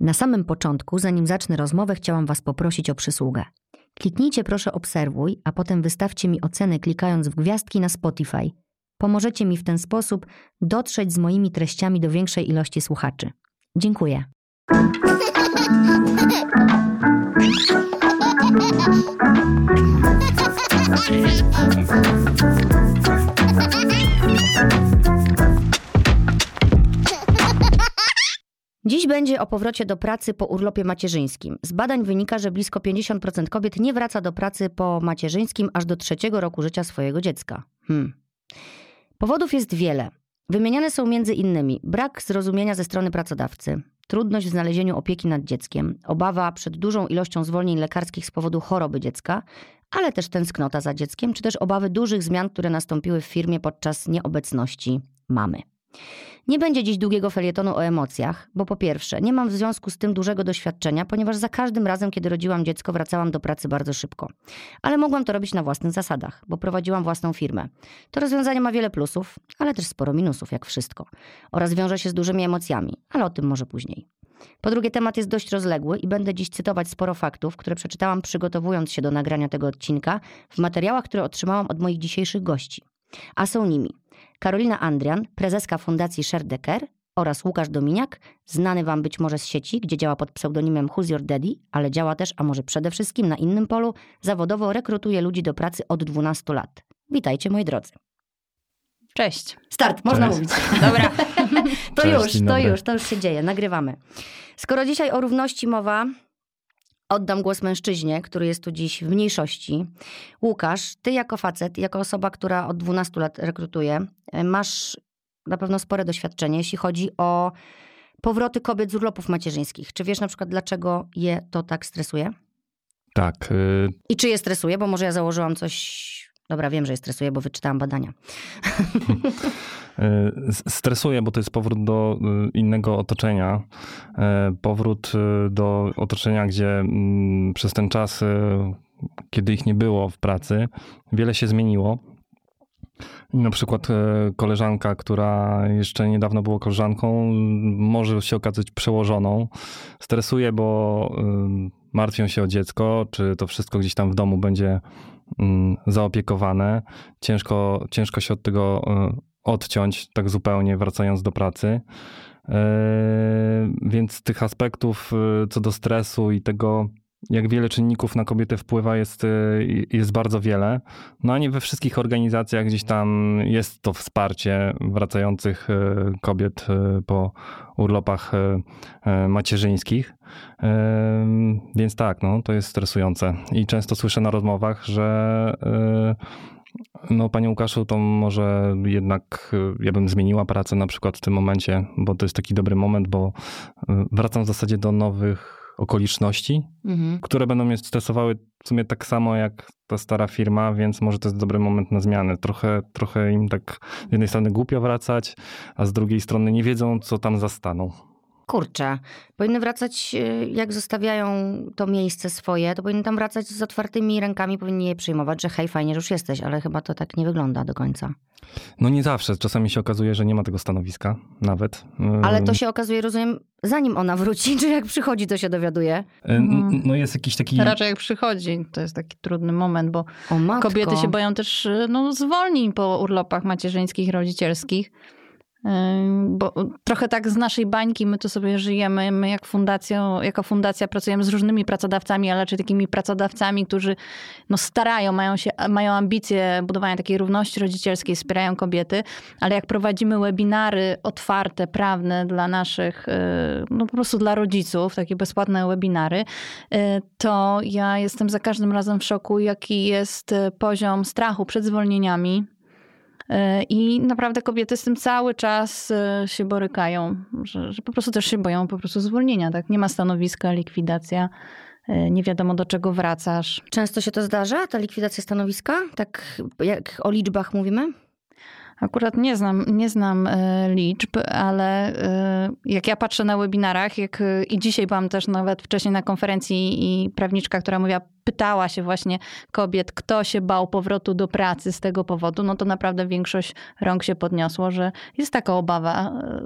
Na samym początku, zanim zacznę rozmowę, chciałam Was poprosić o przysługę. Kliknijcie proszę obserwuj, a potem wystawcie mi ocenę klikając w gwiazdki na Spotify. Pomożecie mi w ten sposób dotrzeć z moimi treściami do większej ilości słuchaczy. Dziękuję. Dziś będzie o powrocie do pracy po urlopie macierzyńskim. Z badań wynika, że blisko 50% kobiet nie wraca do pracy po macierzyńskim aż do trzeciego roku życia swojego dziecka. Hmm. Powodów jest wiele. Wymieniane są między innymi brak zrozumienia ze strony pracodawcy, trudność w znalezieniu opieki nad dzieckiem, obawa przed dużą ilością zwolnień lekarskich z powodu choroby dziecka, ale też tęsknota za dzieckiem, czy też obawy dużych zmian, które nastąpiły w firmie podczas nieobecności mamy. Nie będzie dziś długiego felietonu o emocjach, bo po pierwsze, nie mam w związku z tym dużego doświadczenia, ponieważ za każdym razem, kiedy rodziłam dziecko, wracałam do pracy bardzo szybko. Ale mogłam to robić na własnych zasadach, bo prowadziłam własną firmę. To rozwiązanie ma wiele plusów, ale też sporo minusów, jak wszystko. Oraz wiąże się z dużymi emocjami, ale o tym może później. Po drugie, temat jest dość rozległy i będę dziś cytować sporo faktów, które przeczytałam przygotowując się do nagrania tego odcinka w materiałach, które otrzymałam od moich dzisiejszych gości. A są nimi Karolina Andrian, prezeska Fundacji Sherdecker oraz Łukasz Dominiak, znany wam być może z sieci, gdzie działa pod pseudonimem Who's Your Daddy, ale działa też, a może przede wszystkim na innym polu, zawodowo rekrutuje ludzi do pracy od 12 lat. Witajcie moi drodzy. Cześć. Start, można Cześć. mówić. Dobra. To Cześć, już, to już, to już się dzieje, nagrywamy. Skoro dzisiaj o równości mowa, oddam głos mężczyźnie, który jest tu dziś w mniejszości. Łukasz, ty jako facet, jako osoba, która od 12 lat rekrutuje, e, masz na pewno spore doświadczenie, jeśli chodzi o powroty kobiet z urlopów macierzyńskich. Czy wiesz na przykład, dlaczego je to tak stresuje? Tak, y, I czy je stresuje? Bo może ja założyłam coś... Dobra, wiem, że je stresuje, bo wyczytałam badania. y, s- stresuję, bo to jest powrót do y, innego otoczenia. Y, Powrót do otoczenia, gdzie mm, przez ten czas, kiedy ich nie było w pracy, wiele się zmieniło. Na przykład y, koleżanka, która jeszcze niedawno była koleżanką, może się okazać przełożoną. Stresuje, bo y, martwią się o dziecko, czy to wszystko gdzieś tam w domu będzie mm, zaopiekowane. Ciężko, ciężko się od tego y, odciąć tak zupełnie, wracając do pracy. Więc tych aspektów co do stresu i tego, jak wiele czynników na kobietę wpływa, jest, y, jest bardzo wiele. No a nie we wszystkich organizacjach gdzieś tam jest to wsparcie wracających y, kobiet y, po urlopach macierzyńskich. Więc tak, no, to jest stresujące. I często słyszę na rozmowach, że no, panie Łukaszu, to może jednak ja bym zmieniła pracę na przykład w tym momencie, bo to jest taki dobry moment, bo wracam w zasadzie do nowych okoliczności, Mhm. które będą mnie stresowały w sumie tak samo jak ta stara firma, więc może to jest dobry moment na zmianę. Trochę, trochę im tak z jednej strony głupio wracać, a z drugiej strony nie wiedzą, co tam zastaną. Kurczę, powinny wracać, y, jak zostawiają to miejsce swoje, to powinny tam wracać z otwartymi rękami, powinni je przyjmować, że hej, fajnie, że już jesteś, ale chyba to tak nie wygląda do końca. No nie zawsze. Czasami się okazuje, że nie ma tego stanowiska nawet. Ale to się okazuje, rozumiem, zanim ona wróci, czy jak przychodzi, to się dowiaduje. y, n- No jest jakiś taki... Raczej jak przychodzi, to jest taki trudny moment, bo kobiety się boją też no, zwolnień po urlopach macierzyńskich, rodzicielskich. Bo trochę tak z naszej bańki my tu sobie żyjemy. My jak fundacją, jako fundacja pracujemy z różnymi pracodawcami, ale czy takimi pracodawcami, którzy no, starają, mają, się, mają ambicje budowania takiej równości rodzicielskiej, wspierają kobiety, ale jak prowadzimy webinary otwarte, prawne dla naszych, y, no po prostu dla rodziców, takie bezpłatne webinary, y, to ja jestem za każdym razem w szoku, jaki jest y, poziom strachu przed zwolnieniami. Y, I naprawdę kobiety z tym cały czas y, się borykają, że, że po prostu też się boją po prostu zwolnienia. Tak? Nie ma stanowiska, likwidacja, y, nie wiadomo do czego wracasz. Często się to zdarza, ta likwidacja stanowiska? Tak jak o liczbach mówimy? Akurat nie znam, nie znam e, liczb, ale e, jak ja patrzę na webinarach, jak e, i dzisiaj byłam też nawet wcześniej na konferencji i prawniczka, która mówiła, pytała się właśnie kobiet, kto się bał powrotu do pracy z tego powodu, no to naprawdę większość rąk się podniosło, że jest taka obawa. e,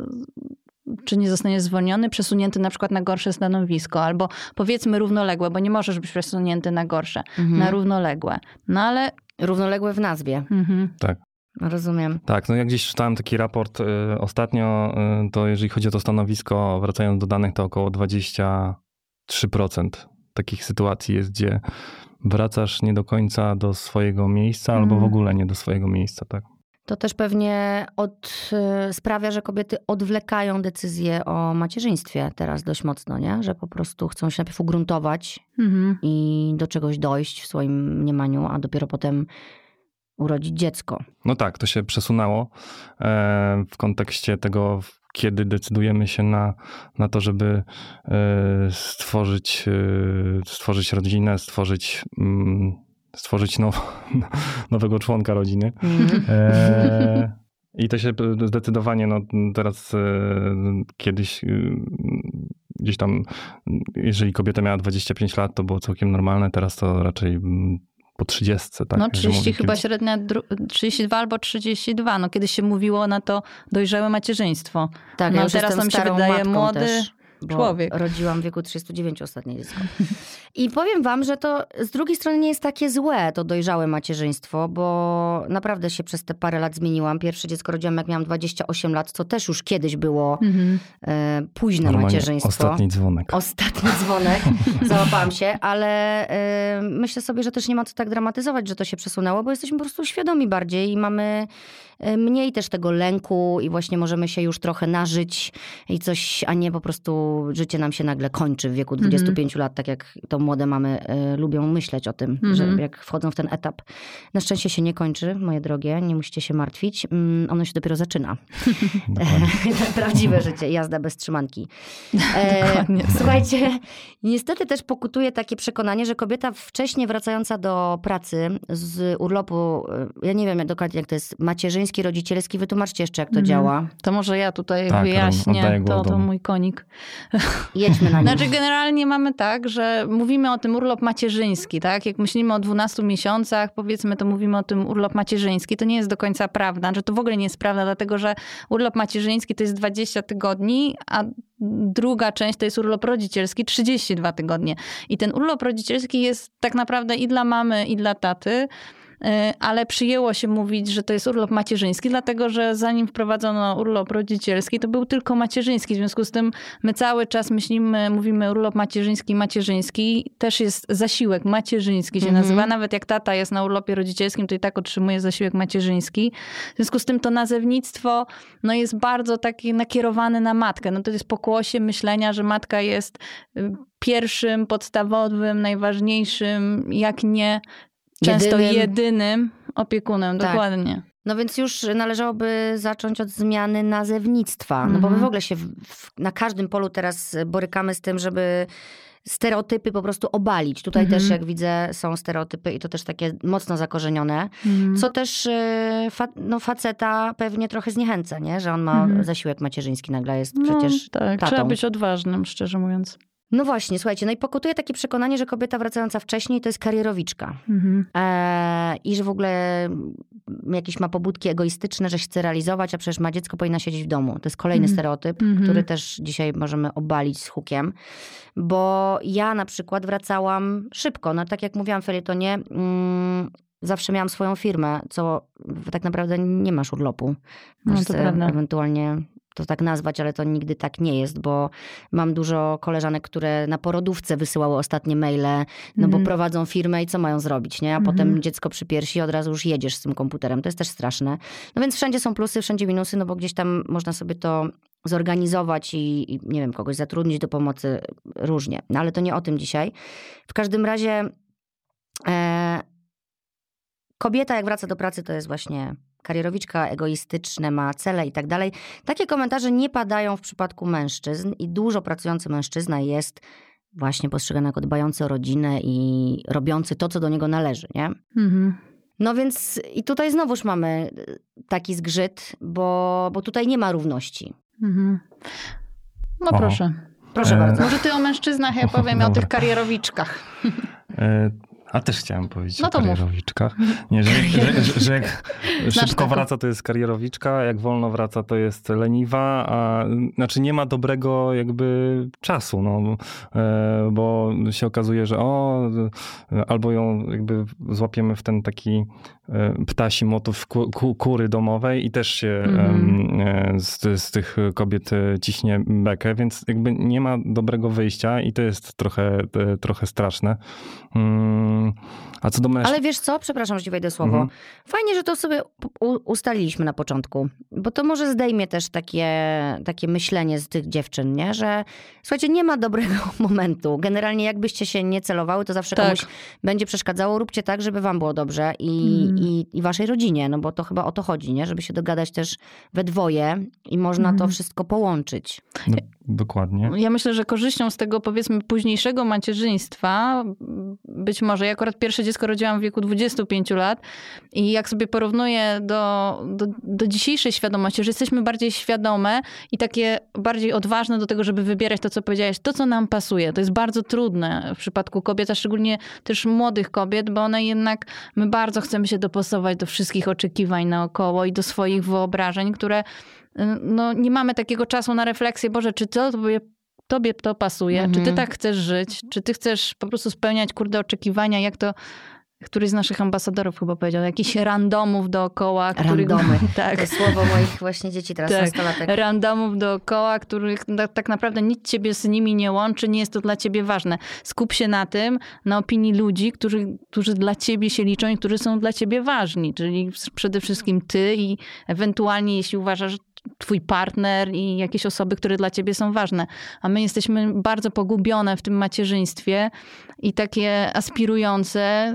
czy nie zostanie zwolniony, przesunięty na przykład na gorsze stanowisko, albo powiedzmy równoległe, bo nie możesz być przesunięty na gorsze, Mhm. na równoległe. No ale... Równoległe w nazwie. Mhm. Tak. Rozumiem. Tak, no jak gdzieś czytałem taki raport y, ostatnio, y, to jeżeli chodzi o to stanowisko, wracając do danych, to około 23% takich sytuacji jest, gdzie wracasz nie do końca do swojego miejsca, albo w Mm. ogóle nie do swojego miejsca, tak. To też pewnie od, y, sprawia, że kobiety odwlekają decyzję o macierzyństwie teraz dość mocno, nie? Że po prostu chcą się najpierw ugruntować Mhm. i do czegoś dojść w swoim mniemaniu, a dopiero potem urodzić dziecko. No tak, to się przesunęło e, w kontekście tego, kiedy decydujemy się na, na to, żeby e, stworzyć, e, stworzyć rodzinę, stworzyć, mm, stworzyć now, nowego członka rodziny. Mhm. E, I to się zdecydowanie, no teraz e, kiedyś e, gdzieś tam, jeżeli kobieta miała 25 lat, to było całkiem normalne, teraz to raczej mm, po 30, tak? no że 30 mówi chyba kiedyś- średnia, dru- 32 albo 32. No kiedyś się mówiło na to dojrzałe macierzyństwo. Tak, No, ja już teraz nam się wydaje młody też, bo człowiek. Rodziłam w wieku 39 ostatnie dziecko. I powiem wam, że to z drugiej strony nie jest takie złe, to dojrzałe macierzyństwo, bo naprawdę się przez te parę lat zmieniłam. Pierwsze dziecko rodziłam jak miałam 28 lat, co też już kiedyś było Mhm. e, późne Normalnie macierzyństwo. Ostatni dzwonek. Ostatni dzwonek, załapałam się, ale y, myślę sobie, że też nie ma co tak dramatyzować, że to się przesunęło, bo jesteśmy po prostu świadomi bardziej i mamy y, mniej też tego lęku i właśnie możemy się już trochę nażyć i coś, a nie po prostu życie nam się nagle kończy w wieku 25 lat, tak jak to młode mamy y, lubią myśleć o tym, Mhm. że jak wchodzą w ten etap. Na szczęście się nie kończy, moje drogie, nie musicie się martwić. Mm, ono się dopiero zaczyna. Dokładnie. Prawdziwe życie, jazda bez trzymanki. E, słuchajcie, niestety też pokutuje takie przekonanie, że kobieta wcześniej wracająca do pracy z urlopu, e, ja nie wiem dokładnie jak to jest, macierzyński, rodzicielski, wytłumaczcie jeszcze jak to Mhm. działa. To może ja tutaj Tak, wyjaśnię, to, to mój konik. Jedźmy na nim. Znaczy generalnie mamy tak, że mówimy o tym urlop macierzyński, tak? Jak myślimy o 12 miesiącach, powiedzmy, to mówimy o tym urlop macierzyński. To nie jest do końca prawda, że to w ogóle nie jest prawda, dlatego że urlop macierzyński to jest 20 tygodni, a druga część to jest urlop rodzicielski 32 tygodnie. I ten urlop rodzicielski jest tak naprawdę i dla mamy, i dla taty. Y, Ale przyjęło się mówić, że to jest urlop macierzyński, dlatego że zanim wprowadzono urlop rodzicielski, to był tylko macierzyński. W związku z tym my cały czas myślimy, mówimy urlop macierzyński, macierzyński. Też jest zasiłek macierzyński się Mhm. nazywa. Nawet jak tata jest na urlopie rodzicielskim, to i tak otrzymuje zasiłek macierzyński. W związku z tym to nazewnictwo no, jest bardzo takie nakierowane na matkę. No, to jest pokłosie myślenia, że matka jest y, pierwszym, podstawowym, najważniejszym, jak nie często Jedynym. jedynym opiekunem. Tak. Dokładnie. No więc już należałoby zacząć od zmiany nazewnictwa. No bo my Mhm. w ogóle się w, w, na każdym polu teraz borykamy z tym, żeby stereotypy po prostu obalić. Tutaj Mhm. też, jak widzę, są stereotypy i to też takie mocno zakorzenione. Mhm. Co też y, fa, no, faceta pewnie trochę zniechęca, nie? że on ma Mhm. zasiłek macierzyński, nagle jest No, przecież tak, tatą. trzeba być odważnym, szczerze mówiąc. No właśnie, słuchajcie, no i pokutuje takie przekonanie, że kobieta wracająca wcześniej to jest karierowiczka. Mhm. E, I że w ogóle jakieś ma pobudki egoistyczne, że się chce realizować, a przecież ma dziecko, powinna siedzieć w domu. To jest kolejny Mhm. stereotyp, Mhm. który też dzisiaj możemy obalić z hukiem. Bo ja na przykład wracałam szybko. No tak jak mówiłam w felietonie, mm, zawsze miałam swoją firmę, co tak naprawdę nie masz urlopu. No, Możesz to sobie prawda. ewentualnie to tak nazwać, ale to nigdy tak nie jest, bo mam dużo koleżanek, które na porodówce wysyłały ostatnie maile, no bo Mhm. prowadzą firmę i co mają zrobić, nie? A Mhm. potem dziecko przy piersi i od razu już jedziesz z tym komputerem. To jest też straszne. No więc wszędzie są plusy, wszędzie minusy, no bo gdzieś tam można sobie to zorganizować i, i nie wiem, kogoś zatrudnić do pomocy różnie. No ale to nie o tym dzisiaj. W każdym razie e, kobieta jak wraca do pracy to jest właśnie karierowiczka, egoistyczne, ma cele i tak dalej. Takie komentarze nie padają w przypadku mężczyzn i dużo pracujący mężczyzna jest właśnie postrzegany jako dbający o rodzinę i robiący to, co do niego należy, nie? Mhm. No więc i tutaj znowuż mamy y, taki zgrzyt, bo, bo tutaj nie ma równości. Mhm. No proszę. Proszę E, bardzo. Może ty o mężczyznach, ja powiem o tych karierowiczkach. E, A też chciałem powiedzieć No o to mów. karierowiczkach. Nie, że, że, że, że jak szybko taką. wraca, to jest karierowiczka, jak wolno wraca, to jest leniwa, a znaczy nie ma dobrego jakby czasu, no, e, bo się okazuje, że o, albo ją jakby złapiemy w ten taki ptasi motyw ku, ku, kury domowej i też się e, z, z tych kobiet e, ciśnie bekę, więc jakby nie ma dobrego wyjścia i to jest trochę, e, trochę straszne. Mm, A co do mężczyzn... Ale wiesz co? Przepraszam, że ci wejdę słowo. Mhm. Fajnie, że to sobie ustaliliśmy na początku, bo to może zdejmie też takie, takie myślenie z tych dziewczyn, nie? Że słuchajcie, nie ma dobrego momentu. Generalnie jakbyście się nie celowały, to zawsze Tak. komuś będzie przeszkadzało. Róbcie tak, żeby wam było dobrze i, Mhm. I, i waszej rodzinie, no bo to chyba o to chodzi, nie? Żeby się dogadać też we dwoje i można to Mhm. wszystko połączyć. No, dokładnie. Ja myślę, że korzyścią z tego powiedzmy późniejszego macierzyństwa, być może ja akurat pierwsze dziecko rodziłam w wieku 25 lat i jak sobie porównuję do, do, do dzisiejszej świadomości, że jesteśmy bardziej świadome i takie bardziej odważne do tego, żeby wybierać to, co powiedziałeś, to, co nam pasuje. To jest bardzo trudne w przypadku kobiet, a szczególnie też młodych kobiet, bo one jednak, my bardzo chcemy się dopasować do wszystkich oczekiwań naokoło i do swoich wyobrażeń, które no, nie mamy takiego czasu na refleksję, Boże, czy to tobie, tobie to pasuje? Czy ty Mhm. tak chcesz żyć? Czy ty chcesz po prostu spełniać, kurde, oczekiwania, jak to któryś z naszych ambasadorów chyba powiedział, jakichś randomów dookoła. Których, Randomy. tak. To słowo moich właśnie dzieci teraz, Tak. nastolatek. Randomów dookoła, których tak naprawdę nic ciebie z nimi nie łączy, nie jest to dla ciebie ważne. Skup się na tym, na opinii ludzi, którzy, którzy dla ciebie się liczą i którzy są dla ciebie ważni, czyli przede wszystkim ty i ewentualnie jeśli uważasz, twój partner i jakieś osoby, które dla ciebie są ważne. A my jesteśmy bardzo pogubione w tym macierzyństwie i takie aspirujące.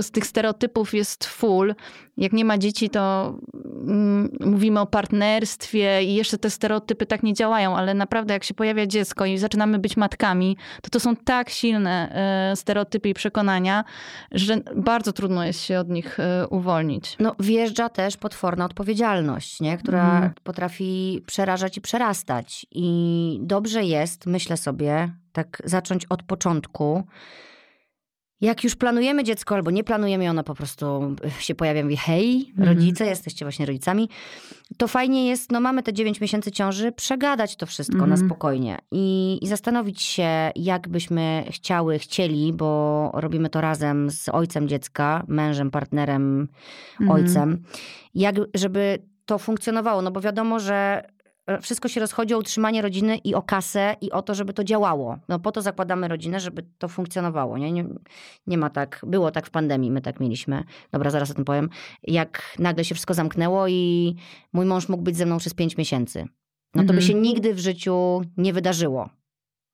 Z tych stereotypów jest full. Jak nie ma dzieci, to mm, mówimy o partnerstwie i jeszcze te stereotypy tak nie działają, ale naprawdę jak się pojawia dziecko i zaczynamy być matkami, to to są tak silne e, stereotypy i przekonania, że bardzo trudno jest się od nich e, uwolnić. No, wjeżdża też potworna odpowiedzialność, nie? która Mhm. potrafi przerażać i przerastać. I dobrze jest, myślę sobie, tak zacząć od początku. Jak już planujemy dziecko albo nie planujemy, ono po prostu się pojawia, mówi hej, Mhm. rodzice, jesteście właśnie rodzicami, to fajnie jest, no mamy te 9 miesięcy ciąży, przegadać to wszystko na Mhm. spokojnie i, i zastanowić się, jak byśmy chciały, chcieli, bo robimy to razem z ojcem dziecka, mężem, partnerem, Mhm. ojcem, jak, żeby to funkcjonowało. No bo wiadomo, że wszystko się rozchodzi o utrzymanie rodziny i o kasę i o to, żeby to działało. No po to zakładamy rodzinę, żeby to funkcjonowało. Nie, nie, nie ma tak, było tak w pandemii, my tak mieliśmy. Dobra, zaraz o tym powiem. Jak nagle się wszystko zamknęło i mój mąż mógł być ze mną przez pięć miesięcy. No to by Mhm. się nigdy w życiu nie wydarzyło.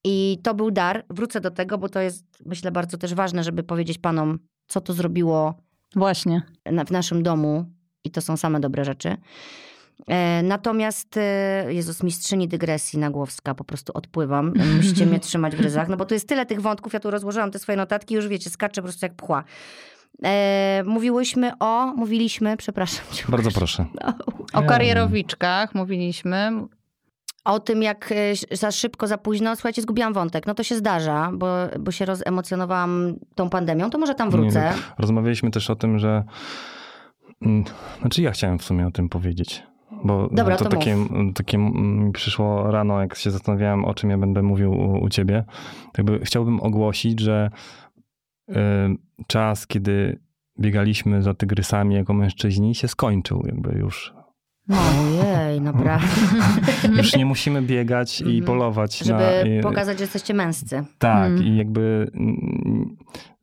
I to był dar. Wrócę do tego, bo to jest, myślę, bardzo też ważne, żeby powiedzieć panom, co to zrobiło Właśnie. na, w naszym domu i to są same dobre rzeczy. E, natomiast, e, Jezus, mistrzyni dygresji Nagłowska, po prostu odpływam. Musicie mnie trzymać w ryzach, no bo tu jest tyle tych wątków, ja tu rozłożyłam te swoje notatki, już wiecie, skaczę po prostu jak pchła. E, mówiłyśmy o, mówiliśmy, przepraszam cię. Bardzo proszę. O Ja- karierowiczkach mówiliśmy. O tym, jak e, za szybko, za późno, słuchajcie, zgubiłam wątek. No to się zdarza, bo, bo się rozemocjonowałam tą pandemią, to może tam wrócę. Nie, Rozmawialiśmy też o tym, że. mm, Znaczy, ja chciałem w sumie o tym powiedzieć. Bo Dobra, to, to takie, takie mi przyszło rano, jak się zastanawiałem, o czym ja będę mówił u, u ciebie. Jakby chciałbym ogłosić, że y, czas, kiedy biegaliśmy za tygrysami jako mężczyźni, się skończył jakby już. Ojej, naprawdę. Już nie musimy biegać i Mhm. polować Żeby na... pokazać, że jesteście męscy. Tak, Mm. i jakby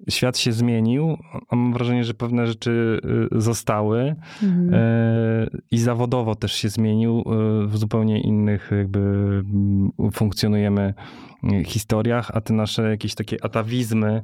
świat się zmienił. a Mam wrażenie, że pewne rzeczy y, zostały Mhm. e, i zawodowo też się zmienił. e, W zupełnie innych jakby mm, funkcjonujemy e, historiach, a te nasze jakieś takie atawizmy,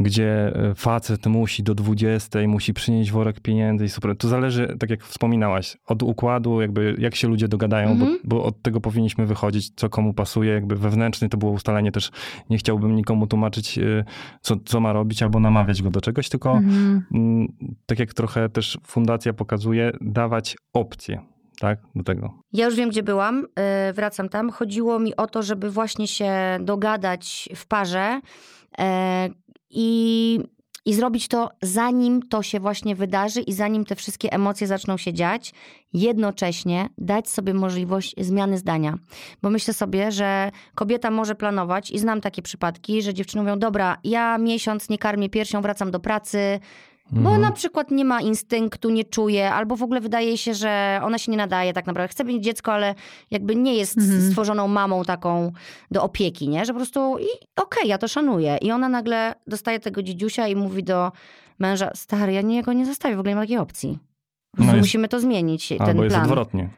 gdzie e, facet musi do 20, musi przynieść worek pieniędzy i super. To zależy, tak jak wspominałaś, od układu, jakby jak się ludzie dogadają, Mhm. bo, bo od tego powinniśmy wychodzić, co komu pasuje, jakby wewnętrzny to było ustalenie też. Nie chciałbym nikomu tłumaczyć, e, co, co ma robić albo namawiać go do czegoś, tylko Mhm. mm, tak jak trochę też fundacja pokazuje, dawać opcje, tak, do tego. Ja już wiem, gdzie byłam, yy, wracam tam. Chodziło mi o to, żeby właśnie się dogadać w parze yy, i, i zrobić to zanim to się właśnie wydarzy i zanim te wszystkie emocje zaczną się dziać, jednocześnie dać sobie możliwość zmiany zdania. Bo myślę sobie, że kobieta może planować i znam takie przypadki, że dziewczyny mówią, dobra, ja miesiąc nie karmię piersią, wracam do pracy, bo na przykład nie ma instynktu, nie czuje, albo w ogóle wydaje się, że ona się nie nadaje tak naprawdę. Chce mieć dziecko, ale jakby nie jest stworzoną mamą taką do opieki, nie? Że po prostu i okej, ja to szanuję. I ona nagle dostaje tego dzidziusia i mówi do męża, stary, ja nie, go nie zostawię, w ogóle nie ma takiej opcji. No jest- musimy to zmienić, ten Albo jest plan. odwrotnie.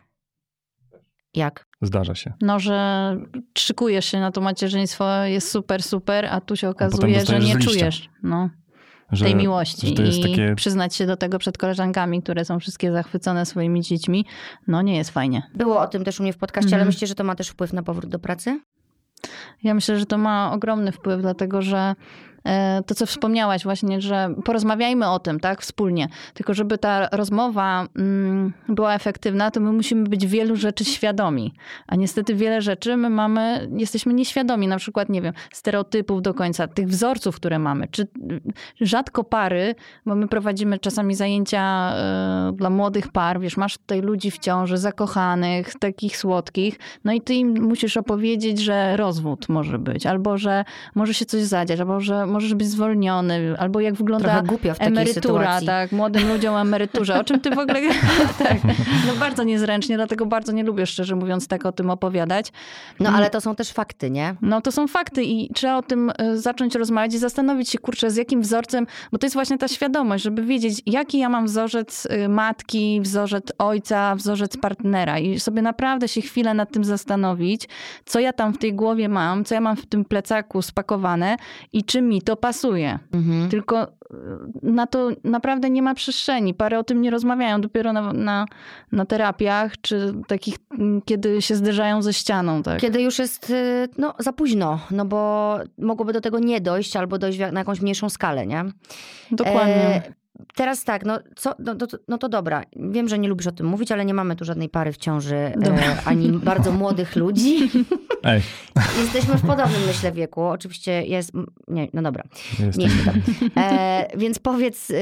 Jak? Zdarza się. No, że szykujesz się na to macierzyństwo, jest super, super, a tu się okazuje, że nie czujesz no, Że, tej miłości. Że to jest I takie... przyznać się do tego przed koleżankami, które są wszystkie zachwycone swoimi dziećmi, no nie jest fajnie. Było o tym też u mnie w podcaście, ale Mhm. myślicie, że to ma też wpływ na powrót do pracy? Ja myślę, że to ma ogromny wpływ, dlatego że to, co wspomniałaś właśnie, że porozmawiajmy o tym, tak, wspólnie. Tylko żeby ta rozmowa mm, była efektywna, to my musimy być wielu rzeczy świadomi. A niestety wiele rzeczy my mamy, jesteśmy nieświadomi, na przykład, nie wiem, stereotypów do końca, tych wzorców, które mamy. Czy rzadko pary, bo my prowadzimy czasami zajęcia e, dla młodych par, wiesz, masz tutaj ludzi w ciąży, zakochanych, takich słodkich, no i ty im musisz opowiedzieć, że rozwód może być, albo że może się coś zadziać, albo że możesz być zwolniony, albo jak wygląda emerytura, sytuacji. tak, młodym ludziom emeryturze. O czym ty w ogóle... tak, no bardzo niezręcznie, dlatego bardzo nie lubię, szczerze mówiąc, tak o tym opowiadać. No ale to są też fakty, nie? No to są fakty i trzeba o tym e, zacząć rozmawiać i zastanowić się, kurczę, z jakim wzorcem, bo to jest właśnie ta świadomość, żeby wiedzieć, jaki ja mam wzorzec y, matki, wzorzec ojca, wzorzec partnera i sobie naprawdę się chwilę nad tym zastanowić, co ja tam w tej głowie mam, co ja mam w tym plecaku spakowane i czy mi to pasuje. Mhm. Tylko y, na to naprawdę nie ma przestrzeni. Pary o tym nie rozmawiają dopiero na, na, na terapiach, czy takich, kiedy się zderzają ze ścianą. Tak? Kiedy już jest y, no, za późno, no bo mogłoby do tego nie dojść albo dojść na jakąś mniejszą skalę, nie? Dokładnie. E, teraz tak, no, co, no, no, to- no to dobra. Wiem, że nie lubisz o tym mówić, ale nie mamy tu żadnej pary w ciąży, e, ani bardzo młodych ludzi. Ej, Jesteśmy w podobnym, myślę, wieku. Oczywiście jest... Nie, no dobra. Nie tam. E, więc powiedz, y,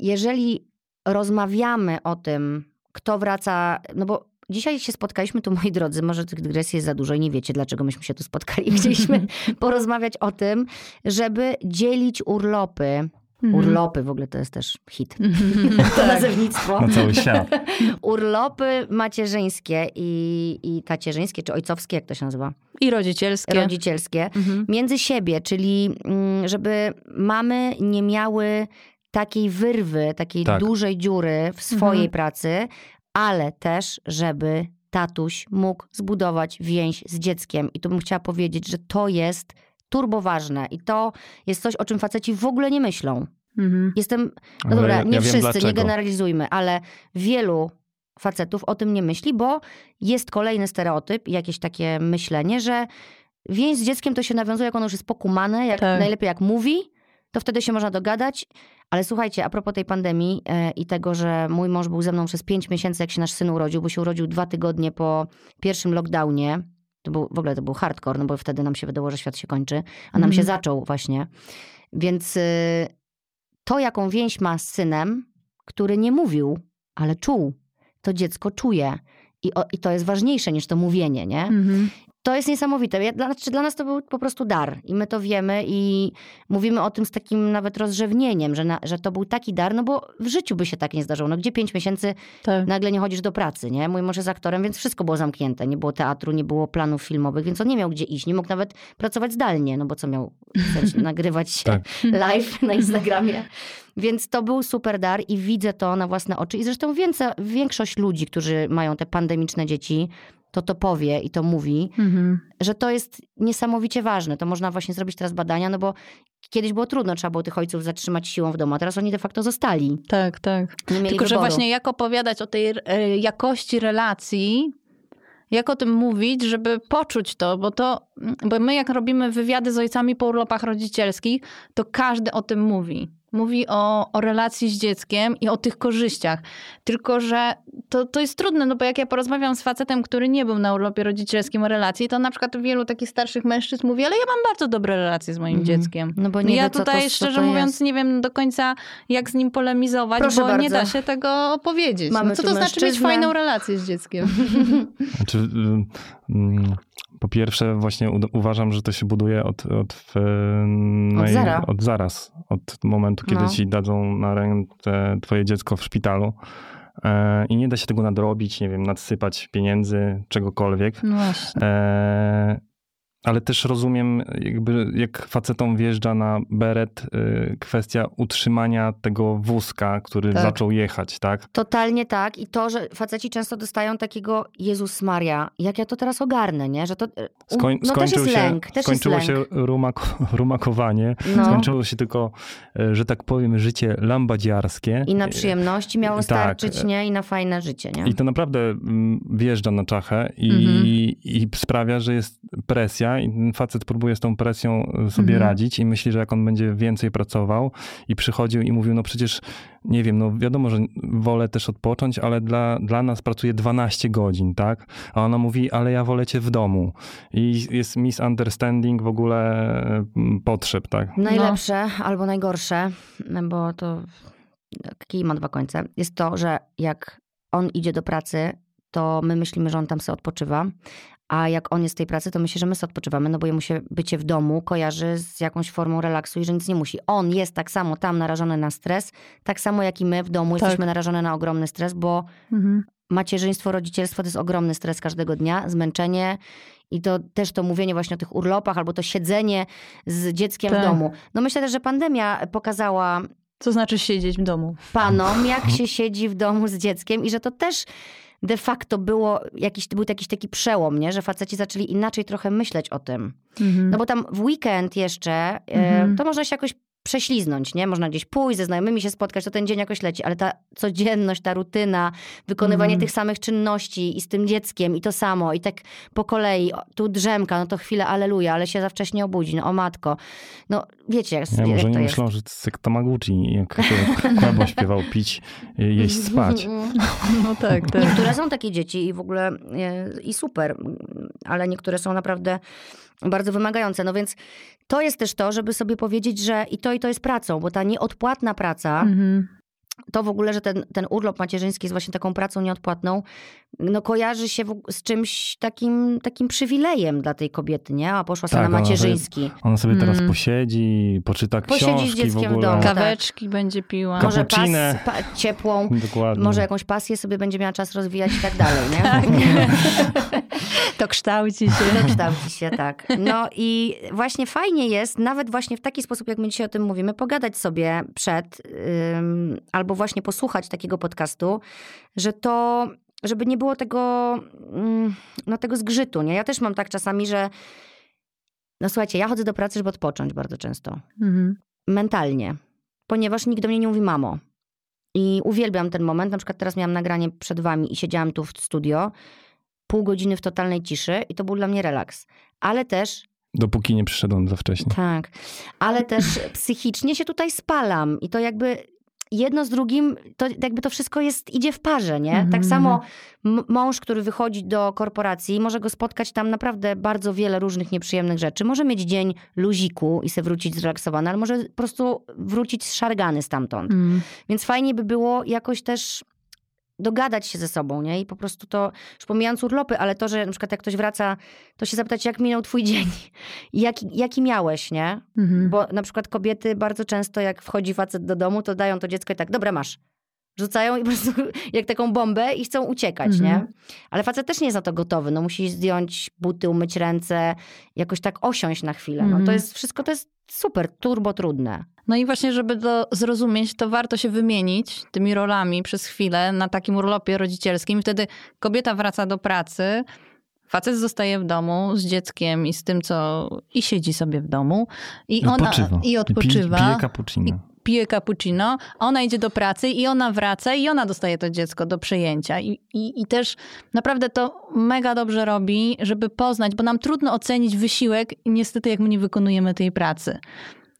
jeżeli rozmawiamy o tym, kto wraca, no bo dzisiaj się spotkaliśmy tu, moi drodzy, może tych dygresji jest za dużo i nie wiecie, dlaczego myśmy się tu spotkali. Chcieliśmy porozmawiać o tym, żeby dzielić urlopy. Mhm. Urlopy, w ogóle to jest też hit. To Tak. nazewnictwo. na cały świat. Urlopy macierzyńskie i, i tacierzyńskie, czy ojcowskie, jak to się nazywa? I rodzicielskie. Rodzicielskie Mhm. między siebie, czyli mm, żeby mamy nie miały takiej wyrwy, takiej Tak. dużej dziury w swojej Mhm. pracy, ale też, żeby tatuś mógł zbudować więź z dzieckiem. I tu bym chciała powiedzieć, że to jest turboważne i to jest coś, o czym faceci w ogóle nie myślą. Mhm. Jestem, no Ale dobra, ja nie wiem wszyscy, nie generalizujmy, ale wielu facetów o tym nie myśli, bo jest kolejny stereotyp i jakieś takie myślenie, że więź z dzieckiem to się nawiązuje, jak ono już jest pokumane, jak, Tak. najlepiej jak mówi, to wtedy się można dogadać. Ale słuchajcie, a propos tej pandemii e, i tego, że mój mąż był ze mną przez pięć miesięcy, jak się nasz syn urodził, bo się urodził dwa tygodnie po pierwszym lockdownie. To był, w ogóle to był hardcore, no bo wtedy nam się wydało, że świat się kończy, a nam Mhm. się zaczął właśnie. Więc y, to, jaką więź ma z synem, który nie mówił, ale czuł, to dziecko czuje. I, o, I to jest ważniejsze niż to mówienie, nie? Mhm. To jest niesamowite. Ja, dla, znaczy dla nas to był po prostu dar i my to wiemy i mówimy o tym z takim nawet rozrzewnieniem, że, na, że to był taki dar, no bo w życiu by się tak nie zdarzyło. No gdzie pięć miesięcy Tak. nagle nie chodzisz do pracy, nie? Mój mąż jest aktorem, więc wszystko było zamknięte. Nie było teatru, nie było planów filmowych, więc on nie miał gdzie iść. Nie mógł nawet pracować zdalnie, no bo co miał nagrywać Tak. live na Instagramie. Więc to był super dar i widzę to na własne oczy. I zresztą więcej, większość ludzi, którzy mają te pandemiczne dzieci, to to powie i to mówi, Mhm. że to jest niesamowicie ważne. To można właśnie zrobić teraz badania, no bo kiedyś było trudno, trzeba było tych ojców zatrzymać siłą w domu, a teraz oni de facto zostali. Tak, tak. Tylko, że wyboru. właśnie jak opowiadać o tej e, jakości relacji, jak o tym mówić, żeby poczuć to, bo to, bo my jak robimy wywiady z ojcami po urlopach rodzicielskich, to każdy o tym mówi. Mówi o, o relacji z dzieckiem i o tych korzyściach. Tylko, że to, to jest trudne, no bo jak ja porozmawiam z facetem, który nie był na urlopie rodzicielskim o relacji, to na przykład wielu takich starszych mężczyzn mówi, ale ja mam bardzo dobre relacje z moim Mhm. dzieckiem. No bo nie ja wie, tutaj to- szczerze to mówiąc jest. nie wiem do końca jak z nim polemizować, Proszę bo nie bardzo. da się tego powiedzieć. Mamy no, co to znaczy mieć mężczyznę. fajną relację z dzieckiem? Znaczy, y, mm, po pierwsze, właśnie uważam, że to się buduje od, od, naj- zera. od zaraz, od momentu, kiedy No. ci dadzą na rękę twoje dziecko w szpitalu. E, I nie da się tego nadrobić, nie wiem, nadsypać pieniędzy, czegokolwiek. No właśnie. E, ale też rozumiem, jakby jak facetom wjeżdża na beret y, kwestia utrzymania tego wózka, który Tak. zaczął jechać, tak? Totalnie tak. I to, że faceci często dostają takiego Jezus Maria, jak ja to teraz ogarnę, nie? Że to um, Skoń, no też jest się, lęk, też skończyło jest się lęk. rumak, rumakowanie, No. skończyło się tylko, e, że tak powiem, życie lambadziarskie. I na przyjemności miało Tak. starczyć, nie? I na fajne życie, nie? I to naprawdę mm, wjeżdża na czachę i, Mhm. i sprawia, że jest presja i ten facet próbuje z tą presją e, sobie Mhm. radzić i myśli, że jak on będzie więcej pracował i przychodził i mówił, no przecież nie wiem, no wiadomo, że wolę też odpocząć, ale dla, dla nas pracuje 12 godzin, tak? A ona mówi, ale ja wolę cię w domu. I jest misunderstanding w ogóle mm, potrzeb, tak? Najlepsze albo najgorsze, bo to kij ma dwa końce, jest to, że jak on idzie do pracy, to my myślimy, że on tam sobie odpoczywa, a jak on jest w tej pracy, to myślę, że my sobie odpoczywamy, no bo jemu się bycie w domu kojarzy z jakąś formą relaksu i że nic nie musi. On jest tak samo tam narażony na stres, tak samo jak i my w domu Tak. jesteśmy narażone na ogromny stres, bo Mhm. macierzyństwo, rodzicielstwo to jest ogromny stres każdego dnia, zmęczenie i to też to mówienie właśnie o tych urlopach albo to siedzenie z dzieckiem Tak. w domu. No myślę też, że pandemia pokazała Co znaczy siedzieć w domu? panom, jak się siedzi w domu z dzieckiem i że to też de facto było jakiś, był jakiś taki przełom, nie? że faceci zaczęli inaczej trochę myśleć o tym. Mhm. No bo tam w weekend jeszcze, e, Mhm. to można się jakoś prześliznąć, nie? Można gdzieś pójść, ze znajomymi się spotkać, to ten dzień jakoś leci, ale ta codzienność, ta rutyna, wykonywanie Mhm. tych samych czynności i z tym dzieckiem i to samo i tak po kolei, tu drzemka, no to chwilę, aleluja, ale się za wcześnie obudzi, no o matko. No wiecie, jak, Ja jak może to nie jest. myślą, że to jest jak Tamaguchi, jak Kłębo śpiewał, pić, jeść, spać. No tak, tak. Niektóre są takie dzieci i w ogóle e, i super, ale niektóre są naprawdę bardzo wymagające. No więc to jest też to, żeby sobie powiedzieć, że i to i to jest pracą, bo ta nieodpłatna praca, Mhm. to w ogóle, że ten, ten urlop macierzyński jest właśnie taką pracą nieodpłatną, no kojarzy się w, z czymś takim, takim przywilejem dla tej kobiety, nie? A poszła sobie Tak, na ona sobie- macierzyński. Ona sobie teraz Mm. posiedzi, poczyta Posiedzi z książki w dzieckiem w ogóle. domu. Tak. Kaweczki będzie piła. Może pas, pa, ciepłą, Dokładnie. może jakąś pasję sobie będzie miała czas rozwijać i tak dalej, nie? To kształci się. No kształci się, tak. No i właśnie fajnie jest, nawet właśnie w taki sposób, jak my dzisiaj o tym mówimy, pogadać sobie przed ym, albo właśnie posłuchać takiego podcastu, że to, żeby nie było tego, ym, no tego zgrzytu, nie? Ja też mam tak czasami, że no słuchajcie, ja chodzę do pracy, żeby odpocząć bardzo często. Mhm. Mentalnie. Ponieważ nikt do mnie nie mówi mamo. I uwielbiam ten moment. Na przykład teraz miałam nagranie przed wami i siedziałam tu w studio. Pół godziny w totalnej ciszy i to był dla mnie relaks. Ale też Dopóki nie przyszedłem za wcześnie. tak, ale też psychicznie się tutaj spalam i to jakby jedno z drugim, to jakby to wszystko jest, idzie w parze, nie? Mhm, Tak samo m- mąż, który wychodzi do korporacji, może go spotkać tam naprawdę bardzo wiele różnych nieprzyjemnych rzeczy. Może mieć dzień luziku i se wrócić zrelaksowany, ale może po prostu wrócić zszargany stamtąd. Mhm. Więc fajnie by było jakoś też dogadać się ze sobą, nie? I po prostu to, już pomijając urlopy, ale to, że na przykład jak ktoś wraca, to się zapytać, jak minął twój dzień? Jaki, jaki miałeś, nie? Mhm. Bo na przykład kobiety bardzo często, jak wchodzi facet do domu, to dają to dziecko i tak, dobra, masz. Rzucają i po prostu jak taką bombę i chcą uciekać, Mhm. nie? Ale facet też nie jest na to gotowy. No musi zdjąć buty, umyć ręce, jakoś tak osiąść na chwilę. No to Mhm. jest, wszystko to jest super, turbo trudne. No i właśnie, żeby to zrozumieć, to warto się wymienić tymi rolami przez chwilę na takim urlopie rodzicielskim. Wtedy kobieta wraca do pracy, facet zostaje w domu z dzieckiem i z tym, co... i siedzi sobie w domu. I, I ona odpoczywa. I odpoczywa. Pije, pije cappuccino. Pije cappuccino, ona idzie do pracy i ona wraca i ona dostaje to dziecko do przejęcia. I, i, I też naprawdę to mega dobrze robi, żeby poznać, bo nam trudno ocenić wysiłek, niestety, jak my nie wykonujemy tej pracy.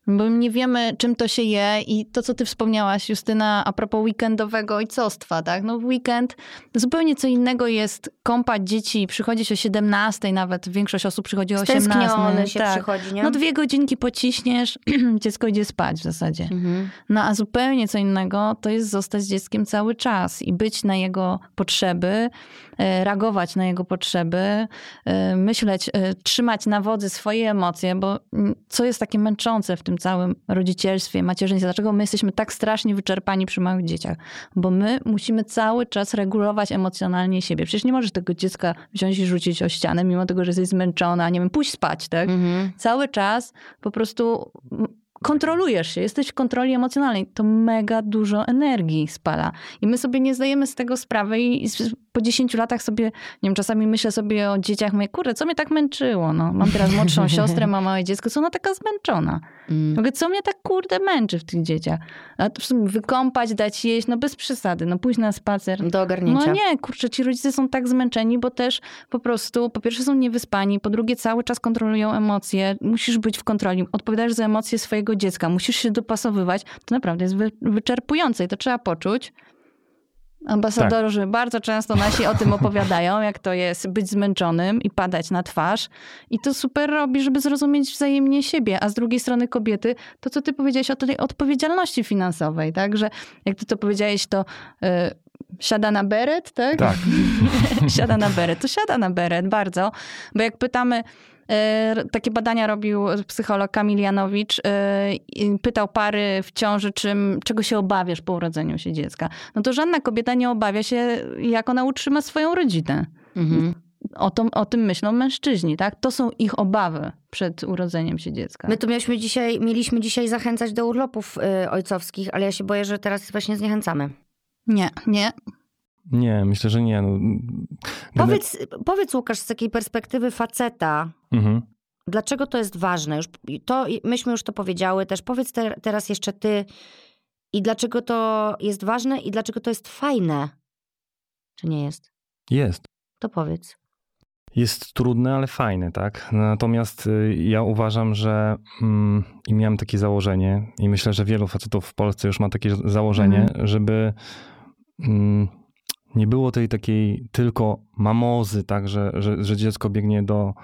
Bo nie wiemy, czym to się je i to, co ty wspomniałaś, Justyna, a propos weekendowego ojcostwa, tak? No w weekend zupełnie co innego jest kąpać dzieci, przychodzić o 17 nawet, większość osób przychodzi o 18. Stęskniony się tak. przychodzi, nie? No dwie godzinki pociśniesz, dziecko idzie spać w zasadzie. Mhm. No a zupełnie co innego to jest zostać z dzieckiem cały czas i być na jego potrzeby, e, reagować na jego potrzeby, e, myśleć, e, trzymać na wodzy swoje emocje, bo mm, co jest takie męczące w tym całym rodzicielstwie, macierzyństwie? Dlaczego my jesteśmy tak strasznie wyczerpani przy małych dzieciach? Bo my musimy cały czas regulować emocjonalnie siebie. Przecież nie możesz tego dziecka wziąć i rzucić o ścianę, mimo tego, że jesteś zmęczona, nie wiem, pójść spać, tak? Mhm. cały czas po prostu kontrolujesz się, jesteś w kontroli emocjonalnej. To mega dużo energii spala. I my sobie nie zdajemy z tego sprawy i po 10 latach sobie, nie wiem, czasami myślę sobie o dzieciach, mówię, kurde, co mnie tak męczyło? No, mam teraz młodszą siostrę, mam małe dziecko, co ona taka zmęczona? Mm. Mówię, co mnie tak kurde męczy w tych dzieciach? A to w sumie wykąpać, dać jeść, no bez przesady, no pójść na spacer. Do ogarnięcia. No nie, kurczę, ci rodzice są tak zmęczeni, bo też po prostu, po pierwsze są niewyspani, po drugie cały czas kontrolują emocje, musisz być w kontroli, odpowiadasz za emocje swojego dziecka, musisz się dopasowywać, to naprawdę jest wy, wyczerpujące i to trzeba poczuć. Ambasadorzy bardzo często nasi o tym opowiadają, jak to jest być zmęczonym i padać na twarz. I to super robi, żeby zrozumieć wzajemnie siebie. A z drugiej strony kobiety, to co ty powiedziałeś o tej odpowiedzialności finansowej, tak? Że jak ty to powiedziałeś, to y, siada na beret, tak? Tak. siada na beret. To siada na beret bardzo. Bo jak pytamy, takie badania robił psycholog Kamil Janowicz, e, pytał pary w ciąży, czym, czego się obawiasz po urodzeniu się dziecka. No to żadna kobieta nie obawia się, jak ona utrzyma swoją rodzinę. Mhm. O, to, o tym myślą mężczyźni, tak? To są ich obawy przed urodzeniem się dziecka. My tu mieliśmy dzisiaj, mieliśmy dzisiaj zachęcać do urlopów y, ojcowskich, ale ja się boję, że teraz właśnie zniechęcamy. Nie, nie. Nie, myślę, że nie. No, Powiedz, powiedz Łukasz, z takiej perspektywy faceta, Mhm. dlaczego to jest ważne? Już, to, myśmy już to powiedziały też. Powiedz te, teraz jeszcze ty i dlaczego to jest ważne i dlaczego to jest fajne. Czy nie jest? Jest. To powiedz. Jest trudne, ale fajne, tak? Natomiast y, ja uważam, że mm, i miałem takie założenie, i myślę, że wielu facetów w Polsce już ma takie założenie, żeby mm, nie było tej takiej tylko mamozy, tak, że, że, że dziecko biegnie do,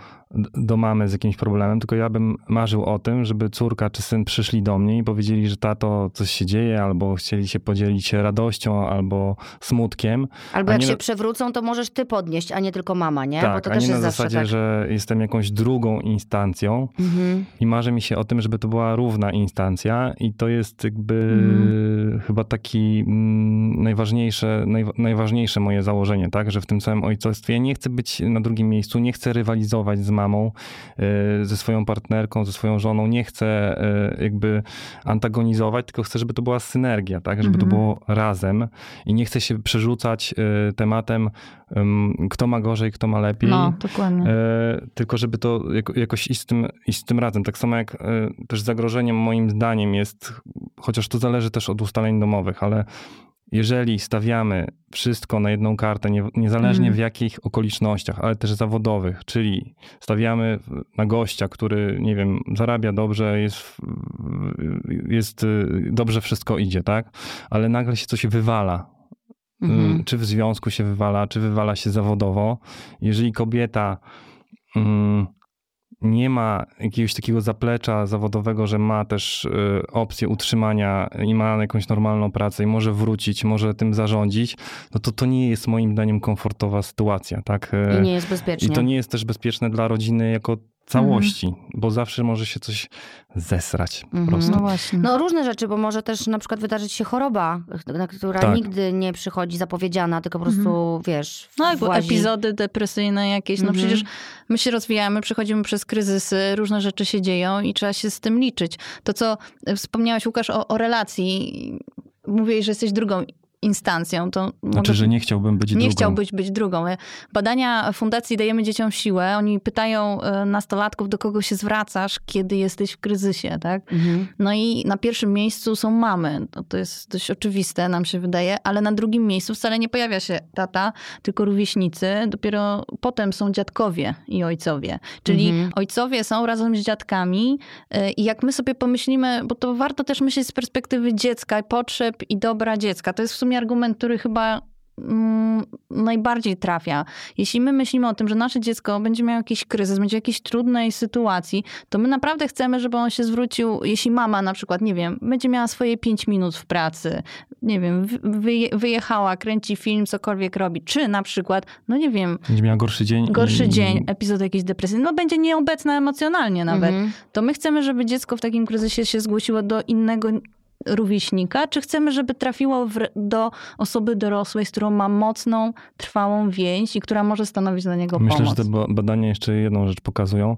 do mamy z jakimś problemem, tylko ja bym marzył o tym, żeby córka czy syn przyszli do mnie i powiedzieli, że tato, coś się dzieje, albo chcieli się podzielić radością, albo smutkiem. Albo jak nie się przeewrócą, to możesz ty podnieść, a nie tylko mama, nie? Bo tak, to a też nie jest na zasadzie, tak. że jestem jakąś drugą instancją. Mhm. I marzy mi się o tym, żeby to była równa instancja i to jest jakby Mhm. chyba taki mm, najważniejsze, naj, najważniejsze moje założenie, tak, że w tym całym ojcostwie nie chcę być na drugim miejscu, nie chcę rywalizować z mamą, y, ze swoją partnerką, ze swoją żoną, nie chcę y, jakby antagonizować, tylko chcę, żeby to była synergia, tak, żeby to Mhm. było razem i nie chcę się przerzucać y, tematem, kto ma gorzej, kto ma lepiej. No, dokładnie. E, tylko żeby to jako, jakoś iść z, tym, iść z tym razem. Tak samo jak e, też zagrożeniem moim zdaniem jest, chociaż to zależy też od ustaleń domowych, ale jeżeli stawiamy wszystko na jedną kartę, nie, niezależnie Mhm. w jakich okolicznościach, ale też zawodowych, czyli stawiamy na gościa, który, nie wiem, zarabia dobrze, jest, jest y, dobrze wszystko idzie, tak? Ale nagle się coś wywala. Y, czy w związku się wywala, czy wywala się zawodowo. Jeżeli kobieta mm, nie ma jakiegoś takiego zaplecza zawodowego, że ma też y, opcję utrzymania i ma jakąś normalną pracę i może wrócić, może tym zarządzić, no to to nie jest moim zdaniem komfortowa sytuacja, tak? Y, I nie jest bezpiecznie. I to nie jest też bezpieczne dla rodziny jako całości, bo zawsze może się coś zesrać po Mhm. prostu. No właśnie. No różne rzeczy, bo może też na przykład wydarzyć się choroba, która Tak. nigdy nie przychodzi zapowiedziana, tylko po prostu, wiesz, No włazi. epizody depresyjne jakieś, no Mhm. przecież my się rozwijamy, przechodzimy przez kryzysy, różne rzeczy się dzieją i trzeba się z tym liczyć. To, co wspomniałaś Łukasz o, o relacji, mówiłeś, że jesteś drugą instancją. To Znaczy, mogę- że nie chciałbym być nie drugą. chciałbyś być drugą. Badania Fundacji Dajemy Dzieciom Siłę, oni pytają e, nastolatków, do kogo się zwracasz, kiedy jesteś w kryzysie, tak? Mhm. No i na pierwszym miejscu są mamy. No to jest dość oczywiste, nam się wydaje, ale na drugim miejscu wcale nie pojawia się tata, tylko rówieśnicy. Dopiero potem są dziadkowie i ojcowie. Czyli Mhm. ojcowie są razem z dziadkami y, i jak my sobie pomyślimy, bo to warto też myśleć z perspektywy dziecka, potrzeb i dobra dziecka. To jest w sumie argument, który chyba mm, najbardziej trafia. Jeśli my myślimy o tym, że nasze dziecko będzie miało jakiś kryzys, będzie w jakiejś trudnej sytuacji, to my naprawdę chcemy, żeby on się zwrócił, jeśli mama na przykład, nie wiem, będzie miała swoje pięć minut w pracy, nie wiem, wy- wyje- wyjechała, kręci film, cokolwiek robi, czy na przykład, no nie wiem, Będzie miała gorszy dzień. gorszy i- dzień, epizod jakiejś depresji, no będzie nieobecna emocjonalnie nawet, Mhm. to my chcemy, żeby dziecko w takim kryzysie się zgłosiło do innego rówieśnika, czy chcemy, żeby trafiło w, do osoby dorosłej, z którą ma mocną, trwałą więź i która może stanowić dla niego Myślę, pomoc. że te ba- badania jeszcze jedną rzecz pokazują.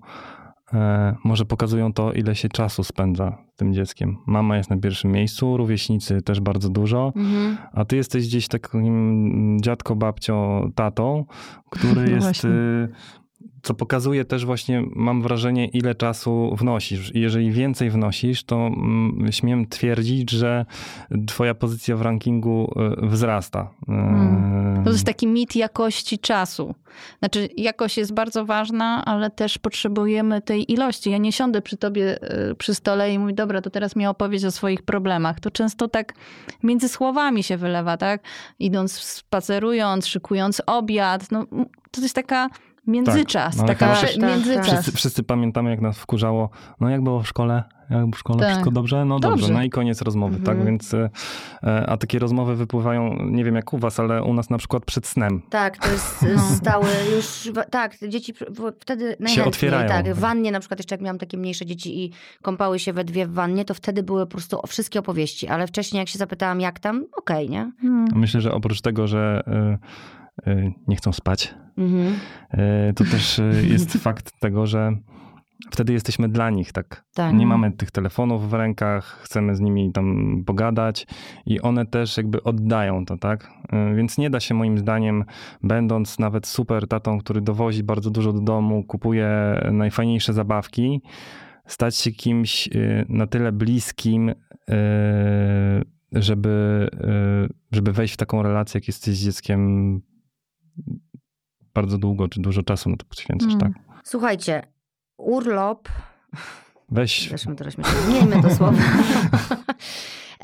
E, może pokazują to, ile się czasu spędza z tym dzieckiem. Mama jest na pierwszym miejscu, rówieśnicy też bardzo dużo, Mhm. a ty jesteś gdzieś takim dziadko, babcio, tatą, który No jest... właśnie. Co pokazuje też właśnie, mam wrażenie, ile czasu wnosisz. Jeżeli więcej wnosisz, to mm, śmiem twierdzić, że twoja pozycja w rankingu y, wzrasta. Y, Mm. To jest taki mit jakości czasu. Znaczy, jakość jest bardzo ważna, ale też potrzebujemy tej ilości. Ja nie siądę przy tobie y, przy stole i mówię, dobra, to teraz mi opowiedz o swoich problemach. To często tak między słowami się wylewa, tak? Idąc, spacerując, szykując obiad. No, to jest taka międzyczas, no ale taka też- międzyczas. tak. Wszyscy, wszyscy pamiętamy, jak nas wkurzało, no jak było w szkole? Jak było w szkole? Tak. Wszystko dobrze? No dobrze. Dobrze. No i koniec rozmowy, Mhm. tak? Więc, e, a takie rozmowy wypływają, nie wiem jak u was, ale u nas na przykład przed snem. Tak, to jest No. stały już, tak, dzieci wtedy najchętniej, otwierają. tak, w wannie na przykład jeszcze jak miałam takie mniejsze dzieci i kąpały się we dwie w wannie, to wtedy były po prostu wszystkie opowieści, ale wcześniej jak się zapytałam jak tam, okej, nie? Hmm. Myślę, że oprócz tego, że e, e, nie chcą spać, Mhm. e, to też e, jest fakt tego, że wtedy jesteśmy dla nich, tak? Tak. Nie mamy tych telefonów w rękach, chcemy z nimi tam pogadać i one też jakby oddają to, tak? Więc nie da się moim zdaniem, będąc nawet super tatą, który dowozi bardzo dużo do domu, kupuje najfajniejsze zabawki, stać się kimś na tyle bliskim, żeby, żeby wejść w taką relację, jak jesteś z dzieckiem bardzo długo, czy dużo czasu na to poświęcasz, Mm. tak? Słuchajcie, urlop, Weź zresztą teraz śmiesznie, zmieńmy to słowo.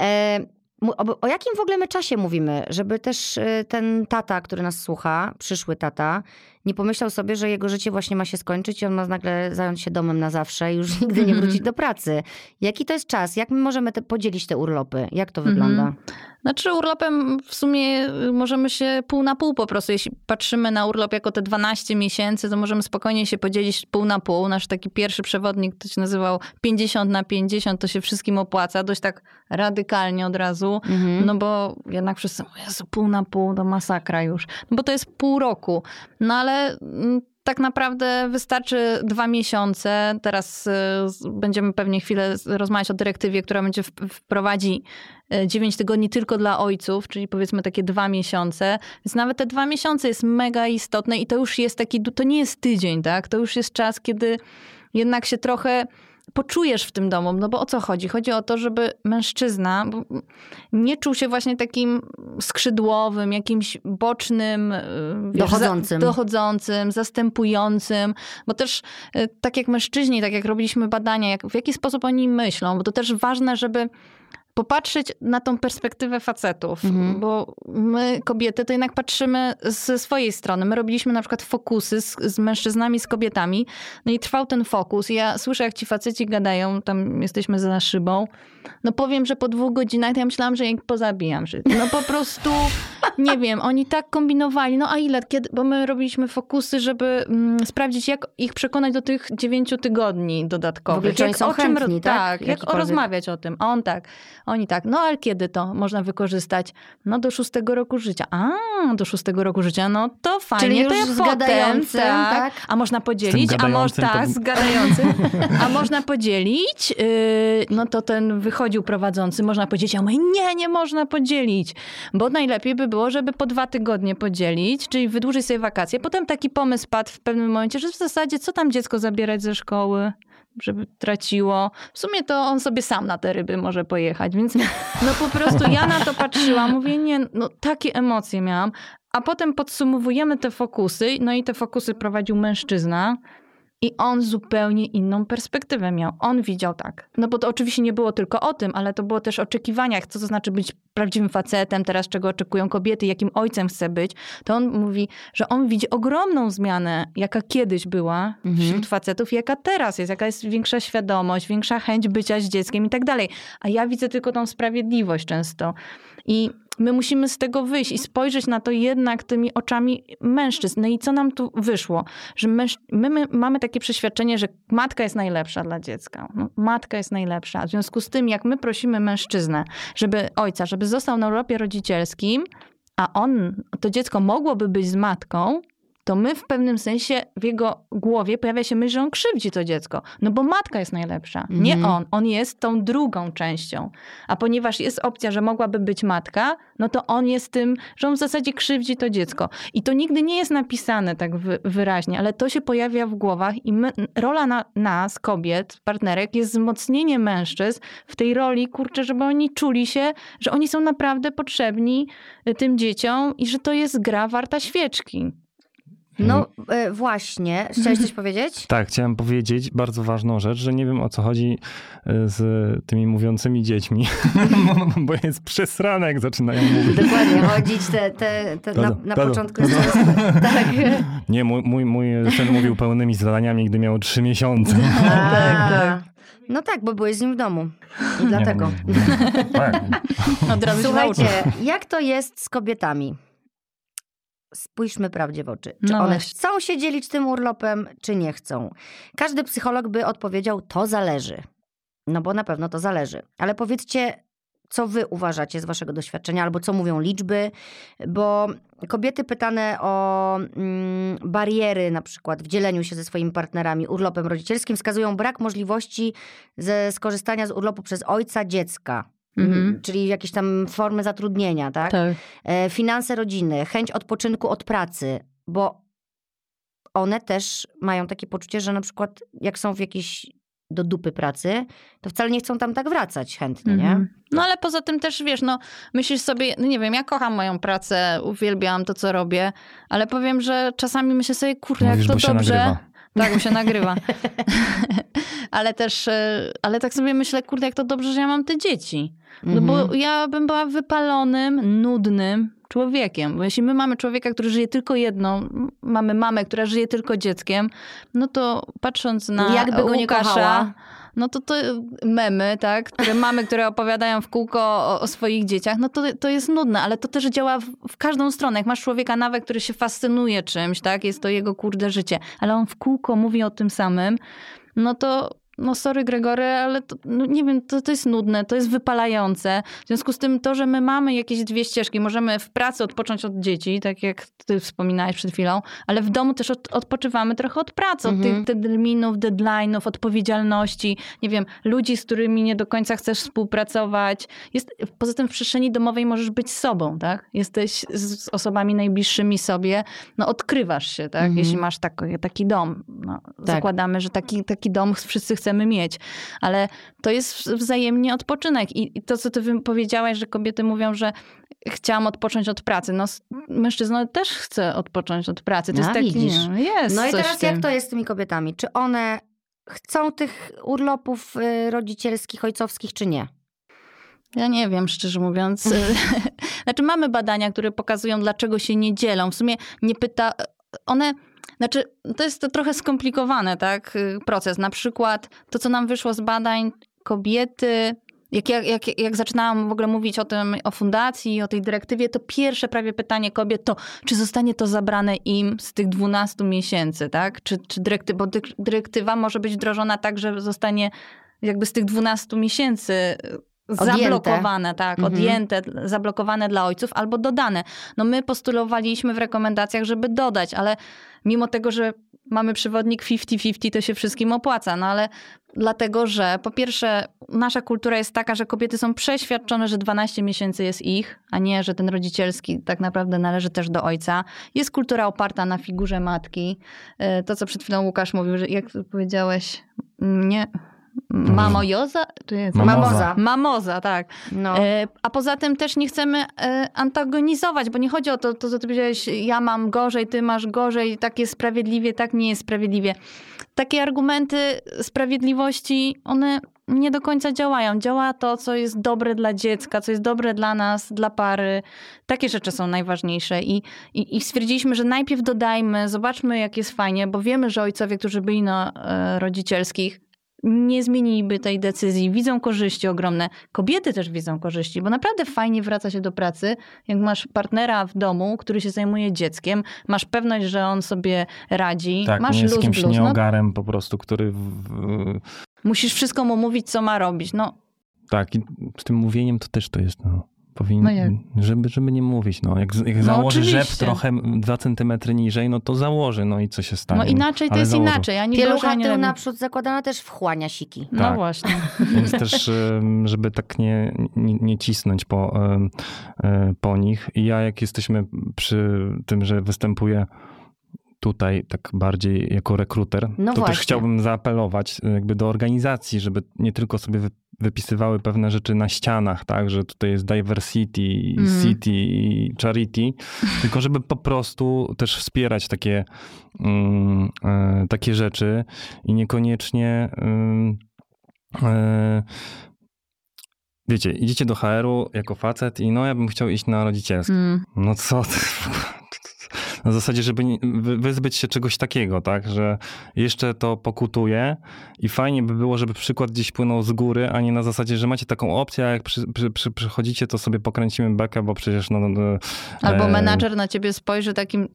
e, o, o jakim w ogóle my czasie mówimy, żeby też e, ten tata, który nas słucha, przyszły tata, nie pomyślał sobie, że jego życie właśnie ma się skończyć i on ma nagle zająć się domem na zawsze i już nigdy nie Mhm. wrócić do pracy. Jaki to jest czas? Jak my możemy te, podzielić te urlopy? Jak to Mhm. wygląda? Znaczy urlopem w sumie y, możemy się pół na pół po prostu. Jeśli patrzymy na urlop jako te 12 miesięcy, to możemy spokojnie się podzielić pół na pół. Nasz taki pierwszy przewodnik to się nazywał 50 na 50, to się wszystkim opłaca. Dość tak radykalnie od razu. Mhm. No bo jednak wszyscy mówią, Jezu, pół na pół, to masakra już. No bo to jest pół roku. No ale mm, tak naprawdę wystarczy dwa miesiące. Teraz y, będziemy pewnie chwilę rozmawiać o dyrektywie, która będzie wprowadzi y, 9 tygodni tylko dla ojców, czyli powiedzmy takie dwa miesiące. Więc nawet te dwa miesiące jest mega istotne i to już jest taki, to nie jest tydzień, tak? To już jest czas, kiedy jednak się trochę poczujesz w tym domu. No bo o co chodzi? Chodzi o to, żeby mężczyzna nie czuł się właśnie takim skrzydłowym, jakimś bocznym, y, wiesz, Dochodzącym. Za, dochodzącym, zastępującym, bo też y, tak jak mężczyźni, tak jak robiliśmy badania, jak, w jaki sposób oni myślą, bo to też ważne, żeby popatrzeć na tą perspektywę facetów, Mhm. bo my, kobiety, to jednak patrzymy ze swojej strony. My robiliśmy na przykład fokusy z, z mężczyznami, z kobietami, no i trwał ten fokus. Ja słyszę, jak ci faceci gadają, tam jesteśmy za szybą. No powiem, że po dwóch godzinach to ja myślałam, że ich pozabijam. No po prostu nie wiem, oni tak kombinowali, no a ile, kiedy, bo my robiliśmy fokusy, żeby mm, sprawdzić, jak ich przekonać do tych dziewięciu tygodni dodatkowych. W ogóle, jak, są o czym, chętni, tak? tak? Jak rozmawiać o tym. A on tak, oni tak, no ale kiedy to można wykorzystać? No do szóstego roku życia. A, do szóstego roku życia, no to fajnie, Czyli to już ja z potem, gadającym, tak. tak? A można podzielić, a może gadającym to- tak, z gadającym. A można podzielić, yy, no to ten wychodził prowadzący, można podzielić, a mówię, nie, nie można podzielić, bo najlepiej by było, żeby po dwa tygodnie podzielić, czyli wydłużyć sobie wakacje. Potem taki pomysł padł w pewnym momencie, że w zasadzie co tam dziecko zabierać ze szkoły? żeby traciło. W sumie to on sobie sam na te ryby może pojechać, więc no po prostu ja na to patrzyłam, mówię, nie, no takie emocje miałam. A potem podsumowujemy te fokusy, no i te fokusy prowadził mężczyzna. I on zupełnie inną perspektywę miał. On widział tak. No bo to oczywiście nie było tylko o tym, ale to było też o oczekiwaniach, co to znaczy być prawdziwym facetem, teraz czego oczekują kobiety, jakim ojcem chce być. To on mówi, że on widzi ogromną zmianę, jaka kiedyś była Mhm. wśród facetów jaka teraz jest, jaka jest większa świadomość, większa chęć bycia z dzieckiem i tak dalej. A ja widzę tylko tą sprawiedliwość często. I my musimy z tego wyjść i spojrzeć na to jednak tymi oczami mężczyzn. No i co nam tu wyszło? Że męż... my, my mamy takie przeświadczenie, że matka jest najlepsza dla dziecka. No, matka jest najlepsza. W związku z tym, jak my prosimy mężczyznę, żeby ojca, żeby został na urlopie rodzicielskim, a on, to dziecko mogłoby być z matką, to my w pewnym sensie w jego głowie pojawia się myśl, że on krzywdzi to dziecko. No bo matka jest najlepsza, nie Mhm. on. On jest tą drugą częścią. A ponieważ jest opcja, że mogłaby być matka, no to on jest tym, że on w zasadzie krzywdzi to dziecko. I to nigdy nie jest napisane tak wy, wyraźnie, ale to się pojawia w głowach i my, rola na, nas, kobiet, partnerek, jest wzmocnienie mężczyzn w tej roli, kurczę, żeby oni czuli się, że oni są naprawdę potrzebni y, tym dzieciom i że to jest gra warta świeczki. No e, właśnie, chciałeś coś powiedzieć? Tak, chciałem powiedzieć bardzo ważną rzecz, że nie wiem o co chodzi e, z tymi mówiącymi dziećmi, bo jest przesrane, jak zaczynają mówić. Dokładnie, chodzić te, te, te na, na początku często. Tak. Nie, mój, mój, mój syn mówił pełnymi zadaniami, gdy miał trzy miesiące. A, No tak, bo byłeś z nim w domu. I dlatego. Nie, nie, nie. Tak. Słuchajcie, jak to jest z kobietami? Spójrzmy prawdzie w oczy. Czy No one właśnie. chcą się dzielić tym urlopem, czy nie chcą? Każdy psycholog by odpowiedział, to zależy. No bo na pewno to zależy. Ale powiedzcie, co wy uważacie z waszego doświadczenia, albo co mówią liczby, bo kobiety pytane o mm, bariery na przykład w dzieleniu się ze swoimi partnerami urlopem rodzicielskim wskazują brak możliwości ze skorzystania z urlopu przez ojca dziecka. Mhm. Mm, Czyli jakieś tam formy zatrudnienia, tak? Tak. E, finanse rodziny, chęć odpoczynku od pracy, bo one też mają takie poczucie, że na przykład jak są w jakiejś do dupy pracy, to wcale nie chcą tam tak wracać chętnie, nie? Mhm. No ale poza tym też, wiesz, no myślisz sobie, no nie wiem, ja kocham moją pracę, uwielbiam to, co robię, ale powiem, że czasami myślę sobie, kurde, jak to dobrze. Tak, bo się nagrywa. ale też, e, ale tak sobie myślę, kurde, jak to dobrze, że ja mam te dzieci. No bo Mhm. ja bym była wypalonym, nudnym człowiekiem. Bo jeśli my mamy człowieka, który żyje tylko jedną, mamy mamę, która żyje tylko dzieckiem, no to patrząc na Jakby go nie Łukasza, kochała. No to to memy, tak, które mamy, które opowiadają w kółko o, o swoich dzieciach, no to, to jest nudne, ale to też działa w, w każdą stronę. Jak masz człowieka nawet, który się fascynuje czymś, tak, jest to jego kurde życie, ale on w kółko mówi o tym samym, no to no sorry Gregory, ale to, no nie wiem, to, to jest nudne, to jest wypalające. W związku z tym to, że my mamy jakieś dwie ścieżki, możemy w pracy odpocząć od dzieci, tak jak ty wspominałeś przed chwilą, ale w domu też od, odpoczywamy trochę od pracy, od Mhm. tych terminów, deadline'ów, odpowiedzialności, nie wiem, ludzi, z którymi nie do końca chcesz współpracować. Jest, poza tym w przestrzeni domowej możesz być sobą, tak? Jesteś z, z osobami najbliższymi sobie, no odkrywasz się, tak? Mhm. Jeśli masz taki, taki dom. No, Zakładamy, że taki, taki dom wszyscy chcemy mieć, ale to jest wzajemnie odpoczynek. I, i to, co ty powiedziałaś, że kobiety mówią, że chciałam odpocząć od pracy. No, mężczyzna też chce odpocząć od pracy. To A, jest taki, widzisz. no, jest No i teraz jak to jest z tymi kobietami? Czy one chcą tych urlopów y, rodzicielskich, ojcowskich, czy nie? Ja nie wiem, szczerze mówiąc. znaczy, mamy badania, które pokazują, dlaczego się nie dzielą. W sumie nie pyta. One. Znaczy, to jest to trochę skomplikowane, tak? y, Proces. Na przykład to, co nam wyszło z badań, kobiety jak, jak, jak, jak zaczynałam w ogóle mówić o tym, o fundacji, o tej dyrektywie, to pierwsze prawie pytanie kobiet to, czy zostanie to zabrane im z tych 12 miesięcy, tak? Czy, czy dyrekty, bo dyrektywa może być wdrożona tak, że zostanie jakby z tych 12 miesięcy Odjęte. zablokowane, tak, Mhm. odjęte, zablokowane dla ojców albo dodane. No my postulowaliśmy w rekomendacjach, żeby dodać, ale mimo tego, że mamy przewodnik 50-50, to się wszystkim opłaca, no ale dlatego, że po pierwsze nasza kultura jest taka, że kobiety są przeświadczone, że 12 miesięcy jest ich, a nie, że ten rodzicielski tak naprawdę należy też do ojca. Jest kultura oparta na figurze matki. E, To, co przed chwilą Łukasz mówił, że jak powiedziałeś, nie... Mamojoza? Czy jest? Mamoza. Mamoza. Mamoza, tak. No. E, A poza tym też nie chcemy e, antagonizować, bo nie chodzi o to, to co ty powiedziałeś, ja mam gorzej, ty masz gorzej, tak jest sprawiedliwie, tak nie jest sprawiedliwie. Takie argumenty sprawiedliwości, one nie do końca działają. Działa to, co jest dobre dla dziecka, co jest dobre dla nas, dla pary. Takie rzeczy są najważniejsze. I, i, i stwierdziliśmy, że najpierw dodajmy, zobaczmy, jak jest fajnie, bo wiemy, że ojcowie, którzy byli na e, rodzicielskich, nie zmieniliby tej decyzji. Widzą korzyści ogromne. Kobiety też widzą korzyści, bo naprawdę fajnie wraca się do pracy, jak masz partnera w domu, który się zajmuje dzieckiem, masz pewność, że on sobie radzi, Tak, masz nie jest luz jakimś blues. No, nieogarem po prostu, który... Musisz wszystko mu mówić, co ma robić. No, tak, i z tym mówieniem to też to jest, no. Powinien, No jak? żeby, żeby nie mówić, no. Jak, jak No założy rzep oczywiście. trochę dwa centymetry niżej, no to założy, no i co się stanie? no inaczej to jest założył. inaczej. Ani Pielucha tył lepiej. naprzód zakładana też wchłania siki. No Tak. właśnie. Więc też, żeby tak nie, nie, nie cisnąć po, e, po nich. I ja jak jesteśmy przy tym, że występuję tutaj tak bardziej jako rekruter, No to właśnie. też chciałbym zaapelować e, jakby do organizacji, żeby nie tylko sobie wypisywały pewne rzeczy na ścianach, tak, że tutaj jest diversity, Mhm. city i charity, tylko żeby po prostu też wspierać takie, mm, e, takie rzeczy i niekoniecznie e, wiecie, idziecie do HR-u jako facet i no ja bym chciał iść na rodzicielski. Mm. No co ty? Na zasadzie, żeby wyzbyć się czegoś takiego, tak, że jeszcze to pokutuje i fajnie by było, żeby przykład gdzieś płynął z góry, a nie na zasadzie, że macie taką opcję, a jak przy, przy, przy, przychodzicie, to sobie pokręcimy bekę, bo przecież no... no Albo e, menadżer na ciebie spojrzy takim,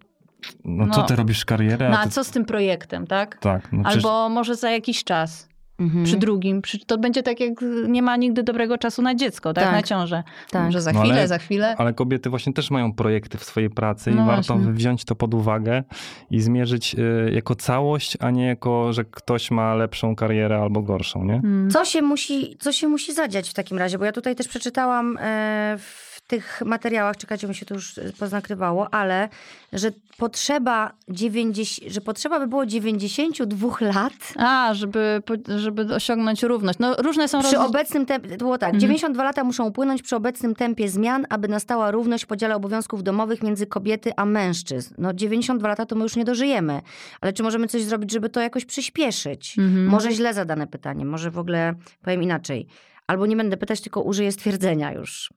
No, co no. ty robisz karierę? no a ty, co z tym projektem, tak? tak, no przecież, Albo może za jakiś czas. Mhm. Przy drugim. Przy, to będzie tak, jak nie ma nigdy dobrego czasu na dziecko, tak? Tak. Na ciążę. Tak. Że za No chwilę, ale- za chwilę. ale kobiety właśnie też mają projekty w swojej pracy No i warto właśnie. wziąć to pod uwagę i zmierzyć y, jako całość, a nie jako, że ktoś ma lepszą karierę albo gorszą, nie? Mm. Co się, musi, co się musi zadziać w takim razie? Bo ja tutaj też przeczytałam e, w tych materiałach, czekajcie, mi się to już e, poznakrywało, ale że potrzeba, 90, że potrzeba by było 92 lat A, żeby, żeby osiągnąć równość. No różne są przy roz... obecnym tempie, to było tak, Mhm. 92 lata muszą upłynąć przy obecnym tempie zmian, aby nastała równość w podziale obowiązków domowych między kobiety a mężczyzn. No 92 lata to my już nie dożyjemy, ale czy możemy coś zrobić, żeby to jakoś przyspieszyć? Mhm. Może źle zadane pytanie, może w ogóle powiem inaczej. Albo nie będę pytać, tylko użyję stwierdzenia już.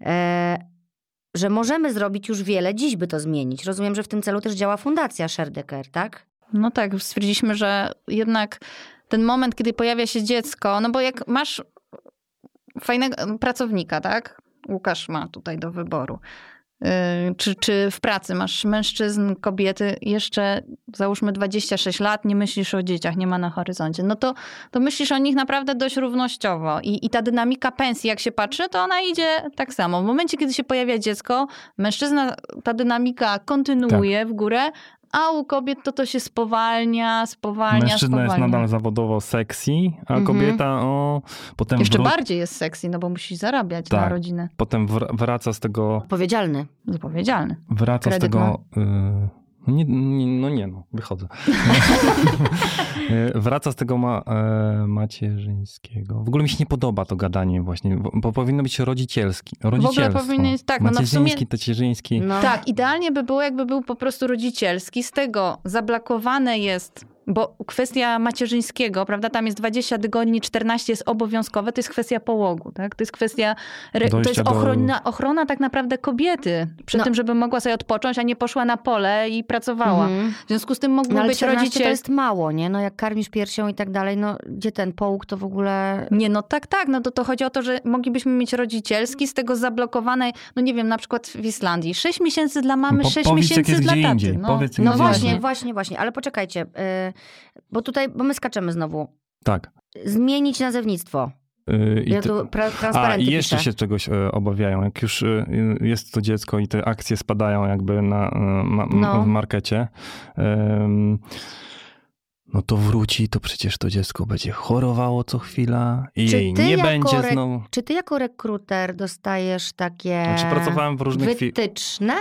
E, że możemy zrobić już wiele, dziś by to zmienić. Rozumiem, że w tym celu też działa Fundacja Sherdecker, tak? No tak, stwierdziliśmy, że jednak ten moment, kiedy pojawia się dziecko, no bo jak masz fajnego pracownika, tak? Łukasz ma tutaj do wyboru. Yy, Czy, czy w pracy masz mężczyzn, kobiety, jeszcze załóżmy 26 lat, nie myślisz o dzieciach, nie ma na horyzoncie, no to, to myślisz o nich naprawdę dość równościowo. I, I ta dynamika pensji, jak się patrzy, to ona idzie tak samo. W momencie, kiedy się pojawia dziecko, mężczyzna, ta dynamika kontynuuje w górę, a u kobiet to to się spowalnia, spowalnia, Mężczyzna spowalnia. jest nadal zawodowo sexy, a Mhm. kobieta o, potem, Jeszcze wró- bardziej jest sexy, no bo musisz zarabiać na Tak. rodzinę. potem wr- wraca z tego, Odpowiedzialny. Zapowiedzialny. wraca z Kredyt tego... y, nie, nie, no nie, no, wychodzę. Y, Wraca z tego ma, e, macierzyńskiego. W ogóle mi się nie podoba to gadanie właśnie, bo, bo powinno być rodzicielski. Rodzicielstwo. powinien być- tak, no, no w sumie- tacierzyński. No. Tak, idealnie by było, jakby był po prostu rodzicielski. Z tego zablokowane jest bo kwestia macierzyńskiego, prawda, tam jest 20 tygodni, 14 jest obowiązkowe, to jest kwestia połogu, tak? To jest kwestia, re, to Dojścia jest do- ochrona, ochrona tak naprawdę kobiety, przy No. tym, żeby mogła sobie odpocząć, a nie poszła na pole i pracowała. Mhm. W związku z tym mógłby No ale być 14 rodziciel... to jest mało, nie? No jak karmisz piersią i tak dalej, no gdzie ten połóg to w ogóle... Nie, no tak, tak, no to, to chodzi o to, że moglibyśmy mieć rodzicielski, z tego zablokowane, no nie wiem, na przykład w Islandii, 6 miesięcy dla mamy, Po- 6 powiedz, jak miesięcy dla taty. No, No właśnie, właśnie, właśnie, ale poczekajcie, yy, bo tutaj, bo my skaczemy znowu. Tak. Zmienić nazewnictwo. Y, i Ja tu A, i jeszcze piszę. się czegoś e, obawiają. Jak już e, jest to dziecko i te akcje spadają jakby na, e, ma, No. w markecie, no to wróci, to przecież to dziecko będzie chorowało co chwila i Czy jej nie będzie rek- znowu. Czy ty jako rekruter dostajesz takie Znaczy pracowałem w różnych fi- wytyczne?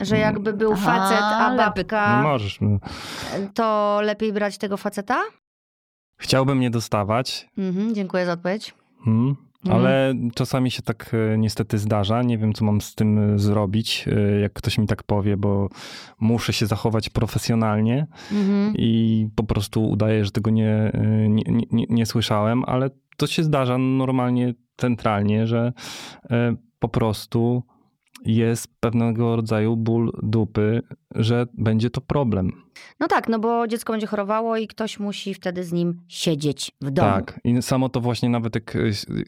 Że jakby był facet, a No babka, możesz. to lepiej brać tego faceta? Chciałbym nie dostawać, Mhm, dziękuję za odpowiedź. Mm, Mhm. Ale czasami się tak e, niestety zdarza. Nie wiem, co mam z tym e, zrobić, e, jak ktoś mi tak powie, bo muszę się zachować profesjonalnie Mhm. i po prostu udaję, że tego nie, nie, nie, nie- słyszałem, ale to się zdarza normalnie, centralnie, że po prostu jest pewnego rodzaju ból dupy, że będzie to problem. No tak, no bo dziecko będzie chorowało i ktoś musi wtedy z nim siedzieć w domu. Tak, i samo to właśnie nawet jak,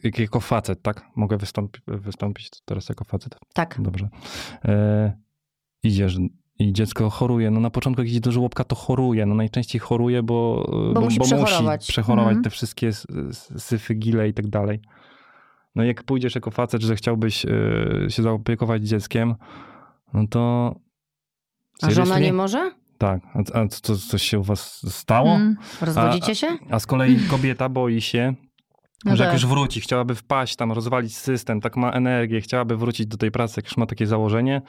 jak jako facet, tak? Mogę wystąpi, wystąpić teraz jako facet? Tak. Dobrze. E, idziesz i dziecko choruje. No na początku jak idzie do żłobka, to choruje. No najczęściej choruje, bo, Bo musi przechorować. przechorować Mhm. te wszystkie s- s- syfy, gile i tak dalej. No jak pójdziesz jako facet, że chciałbyś e, się zaopiekować dzieckiem, no to... A żona nie może? Tak. A, a co, coś się u was stało? Mm. Rozwodzicie się? A z kolei kobieta boi się, No że jak tak. już wróci, chciałaby wpaść tam, rozwalić system, tak ma energię, chciałaby wrócić do tej pracy, jak już ma takie założenie,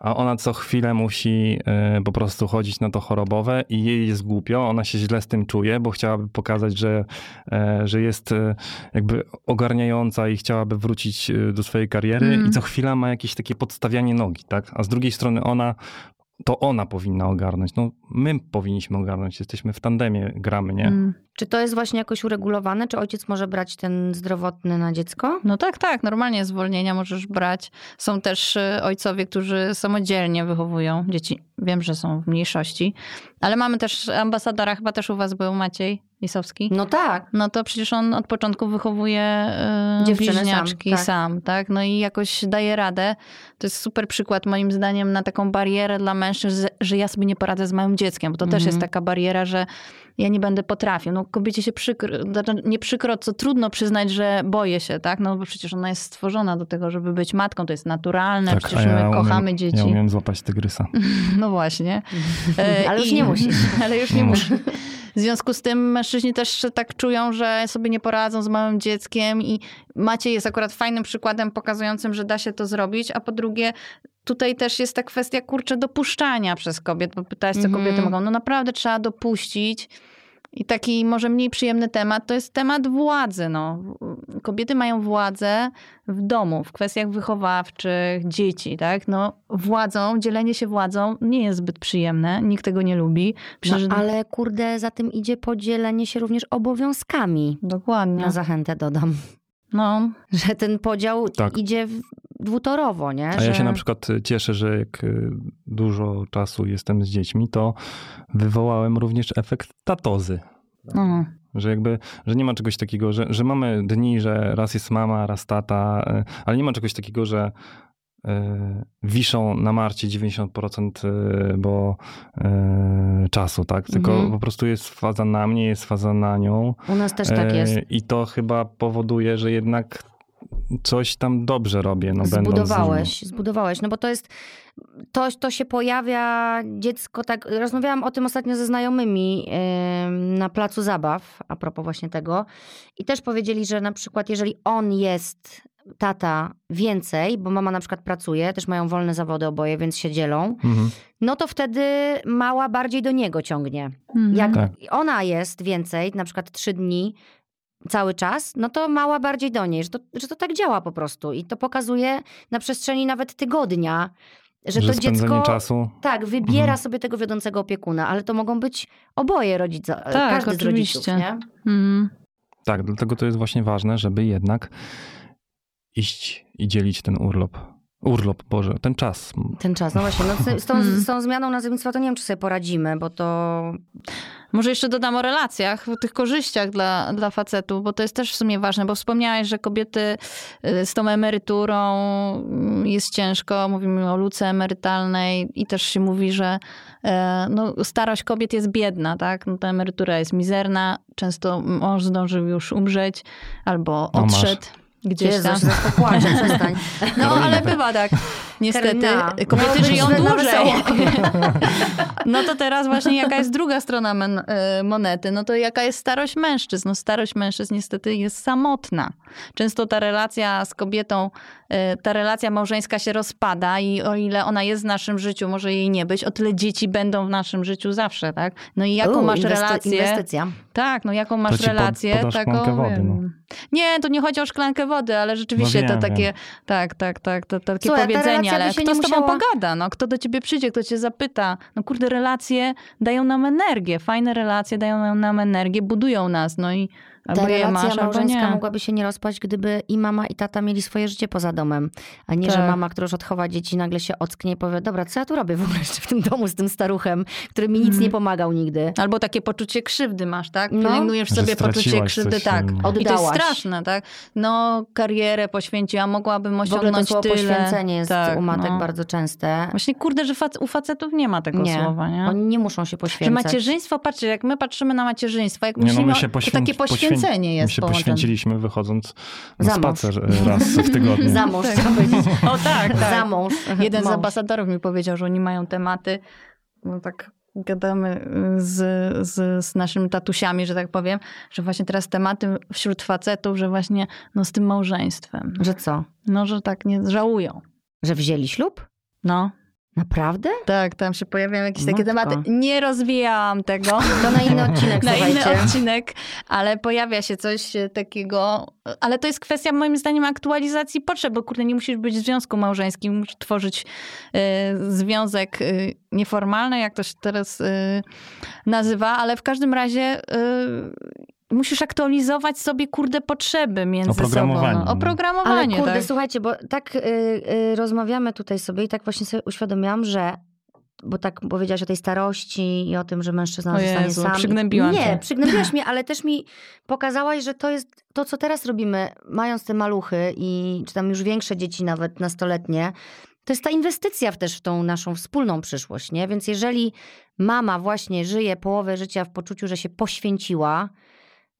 a ona co chwilę musi e, po prostu chodzić na to chorobowe i jej jest głupio, ona się źle z tym czuje, bo chciałaby pokazać, że, e, że jest e, jakby ogarniająca i chciałaby wrócić do swojej kariery Mm. i co chwila ma jakieś takie podstawianie nogi, tak? A z drugiej strony ona to ona powinna ogarnąć. No, my powinniśmy ogarnąć. Jesteśmy w tandemie, gramy, nie? Mm. Czy to jest właśnie jakoś uregulowane? Czy ojciec może brać ten zdrowotny na dziecko? No tak, tak, normalnie zwolnienia możesz brać. Są też y, ojcowie, którzy samodzielnie wychowują dzieci. Wiem, że są w mniejszości, ale mamy też ambasadora, chyba też u was był Maciej Lisowski. No tak. No to przecież on od początku wychowuje y, Dziewczyny sam, tak. sam, tak? No i jakoś daje radę. To jest super przykład moim zdaniem na taką barierę dla mężczyzn, że- ja sobie nie poradzę z małym dzieckiem, bo to też Mhm. jest taka bariera, że ja nie będę potrafił. No kobiecie się przykro, znaczy nie przykro, co trudno przyznać, że boję się, tak? No bo przecież ona jest stworzona do tego, żeby być matką, to jest naturalne, przecież Tak, a ja my kochamy umiem, dzieci. Ja umiem złapać tygrysa. No właśnie. Ale już nie musisz. Ale już nie muszę. W związku z tym mężczyźni też tak czują, że sobie nie poradzą z małym dzieckiem i Maciej jest akurat fajnym przykładem pokazującym, że da się to zrobić, a po drugie tutaj też jest ta kwestia, kurczę, dopuszczania przez kobiet, bo pytałaś, co kobiety mogą. No naprawdę trzeba dopuścić. I taki może mniej przyjemny temat to jest temat władzy. No. Kobiety mają władzę w domu, w kwestiach wychowawczych, dzieci, tak? No, władzą, dzielenie się władzą nie jest zbyt przyjemne, nikt tego nie lubi. No, ale kurde, za tym idzie podzielenie się również obowiązkami. Dokładnie. Na zachętę dodam, No, że ten podział Tak. idzie w- dwutorowo, nie? A że... ja się na przykład cieszę, że jak y, dużo czasu jestem z dziećmi, to wywołałem również efekt tatozy. no. Że jakby, że nie ma czegoś takiego, że, że mamy dni, że raz jest mama, raz tata, y, ale nie ma czegoś takiego, że y, wiszą na Marcie 90% y, bo y, czasu, tak? Tylko Mhm. po prostu jest faza na mnie, jest faza na nią. U nas też tak E, jest. I to chyba powoduje, że jednak coś tam dobrze robię, no. Zbudowałeś, zbudowałeś, no bo to jest, to, to się pojawia, dziecko tak, rozmawiałam o tym ostatnio ze znajomymi ym, na placu zabaw, a propos właśnie tego i też powiedzieli, że na przykład jeżeli on jest, tata, więcej, bo mama na przykład pracuje, też mają wolne zawody oboje, więc się dzielą, Mhm. no to wtedy mała bardziej do niego ciągnie. Mhm. Jak Tak. ona jest więcej, na przykład trzy dni cały czas, no to mała bardziej do niej, że to, że to tak działa po prostu. I to pokazuje na przestrzeni nawet tygodnia, że, Że to dziecko czasu. tak, wybiera Mhm. sobie tego wiodącego opiekuna, ale to mogą być oboje rodzice, Tak, każdy z oczywiście. rodziców, nie? Mhm. Tak, dlatego to jest właśnie ważne, żeby jednak iść i dzielić ten urlop. Urlop, Boże, ten czas. Ten czas, no właśnie, no, z, tą, z tą zmianą nazewnictwa to nie wiem, czy sobie poradzimy, bo to Może jeszcze dodam o relacjach, o tych korzyściach dla, dla facetów, bo to jest też w sumie ważne, bo wspomniałeś, że kobiety y, z tą emeryturą mm, jest ciężko. Mówimy o luce emerytalnej i też się mówi, że e, no, starość kobiet jest biedna, tak? No, ta emerytura jest mizerna. Często mąż zdążył już umrzeć albo O, masz. Gdzieś tam. popłaczę, przestań. No, Karolina. ale bywa tak. Niestety, Karolina, kobiety miało żyją dłużej. No to teraz właśnie jaka jest druga strona men, y, monety? No to jaka jest starość mężczyzn? No starość mężczyzn niestety jest samotna. Często ta relacja z kobietą, y, ta relacja małżeńska się rozpada i o ile ona jest w naszym życiu, może jej nie być, o tyle dzieci będą w naszym życiu zawsze, tak? No i jaką U, masz inwesty- relację? Inwestycja. Tak, no jaką masz relację? taką, wody, no. Nie, to nie chodzi o szklankę wody, ale rzeczywiście No to wiem, takie, wiem. tak, tak, tak, to, takie Słuchaj, powiedzenie, ale kto z tobą musiała- pogada, no? Kto do ciebie przyjdzie, kto cię zapyta? No kurde, relacje dają nam energię, fajne relacje dają nam- nam energię, budują nas, no i albo Ta relacja masz, albo małżeńska nie. mogłaby się nie rozpaść, gdyby i mama, i tata mieli swoje życie poza domem. A nie, że Tak. mama, która już odchowa dzieci, nagle się ocknie i powie, dobra, co ja tu robię w ogóle jeszcze w tym domu z tym staruchem, który mi nic Mhm. nie pomagał nigdy. Albo takie poczucie krzywdy masz, tak? No. Pielęgnujesz Że sobie poczucie krzywdy, tak. mm. I to jest Oddałaś. straszne, tak? No, karierę poświęciła, mogłabym W ogóle to osiągnąć słowo tyle. poświęcenie jest tak, u matek no. bardzo częste. Właśnie kurde, że fac- u facetów nie ma tego Nie, słowa, nie? Oni nie muszą się Że poświęcać. macierzyństwo, patrzcie, jak my patrzymy na macierzyństwo, jak Nie, no myślimy, my się to poświęci- takie poświęcenie My jest się połączone. poświęciliśmy wychodząc na Za spacer raz w tygodniu. Za mąż, Tak. O tak, tak. Za mąż. Jeden z Mąż. ambasadorów mi powiedział, że oni mają tematy, no tak gadamy z, z, z naszymi tatusiami, że tak powiem, że właśnie teraz tematy wśród facetów, że właśnie no z tym małżeństwem. Że co? No, że tak nie żałują. Że wzięli ślub? No, Naprawdę? tak, tam się pojawiają jakieś takie Matko. tematy. Nie rozwijałam tego. To na inny odcinek, na inny odcinek, ale pojawia się coś e, takiego, ale to jest kwestia moim zdaniem aktualizacji potrzeb, bo kurde, nie musisz być w związku małżeńskim, musisz tworzyć e, związek e, nieformalny, jak to się teraz e, nazywa, ale w każdym razie musisz aktualizować sobie kurde potrzeby między Oprogramowanie, sobą. No. Oprogramowanie, Ale kurde, tak. słuchajcie, bo tak y, y, rozmawiamy tutaj sobie i tak właśnie sobie uświadomiłam, że bo tak powiedziałaś o tej starości i o tym, że mężczyzna O zostanie Jezu, sam. przygnębiłam Nie, cię. przygnębiłaś mnie, ale też mi pokazałaś, że to jest to, co teraz robimy, mając te maluchy i czy tam już większe dzieci, nawet nastoletnie, to jest ta inwestycja w też w tą naszą wspólną przyszłość, nie? Więc jeżeli mama właśnie żyje połowę życia w poczuciu, że się poświęciła,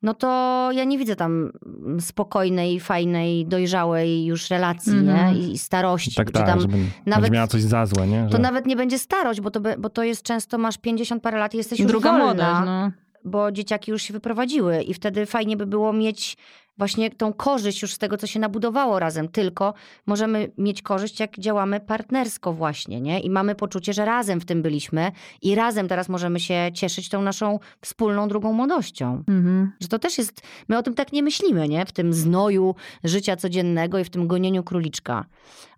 no to ja nie widzę tam mm, spokojnej, fajnej, dojrzałej już relacji, Mhm. nie? I starości. Tak, tak, tam żeby nawet- miała coś za złe, nie? to Że- nawet nie będzie starość, bo to, bo to jest często, masz 50 parę lat i jesteś już Druga wolna, młodość, no. bo dzieciaki już się wyprowadziły i wtedy fajnie by było mieć właśnie tą korzyść już z tego, co się nabudowało razem. Tylko możemy mieć korzyść, jak działamy partnersko właśnie, nie? I mamy poczucie, że razem w tym byliśmy i razem teraz możemy się cieszyć tą naszą wspólną drugą młodością. Mhm. Że to też jest, my o tym tak nie myślimy, nie? W tym znoju życia codziennego i w tym gonieniu króliczka.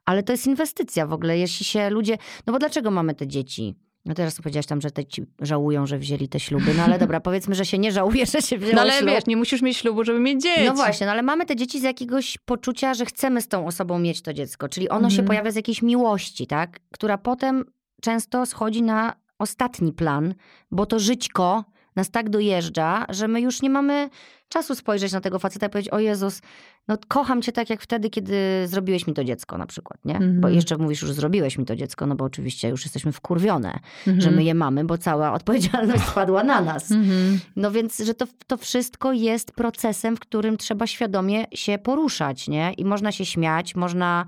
Ale to jest inwestycja w ogóle, jeśli się ludzie, no bo dlaczego mamy te dzieci? No teraz powiedziałaś tam, że te ci żałują, że wzięli te śluby, no ale dobra, powiedzmy, że się nie żałuje, że się wzięło No ale ślub. wiesz, nie musisz mieć ślubu, żeby mieć dzieci. No właśnie, no ale mamy te dzieci z jakiegoś poczucia, że chcemy z tą osobą mieć to dziecko. Czyli ono się Mhm. pojawia z jakiejś miłości, tak? Która potem często schodzi na ostatni plan, bo to żyćko nas tak dojeżdża, że my już nie mamy czasu spojrzeć na tego faceta i powiedzieć, o Jezus, no kocham cię tak jak wtedy, kiedy zrobiłeś mi to dziecko na przykład, nie? Mhm. Bo jeszcze mówisz, już zrobiłeś mi to dziecko, no bo oczywiście już jesteśmy wkurwione, Mhm. że my je mamy, bo cała odpowiedzialność spadła na nas. Mhm. No więc, że to, to wszystko jest procesem, w którym trzeba świadomie się poruszać, nie? I można się śmiać, można,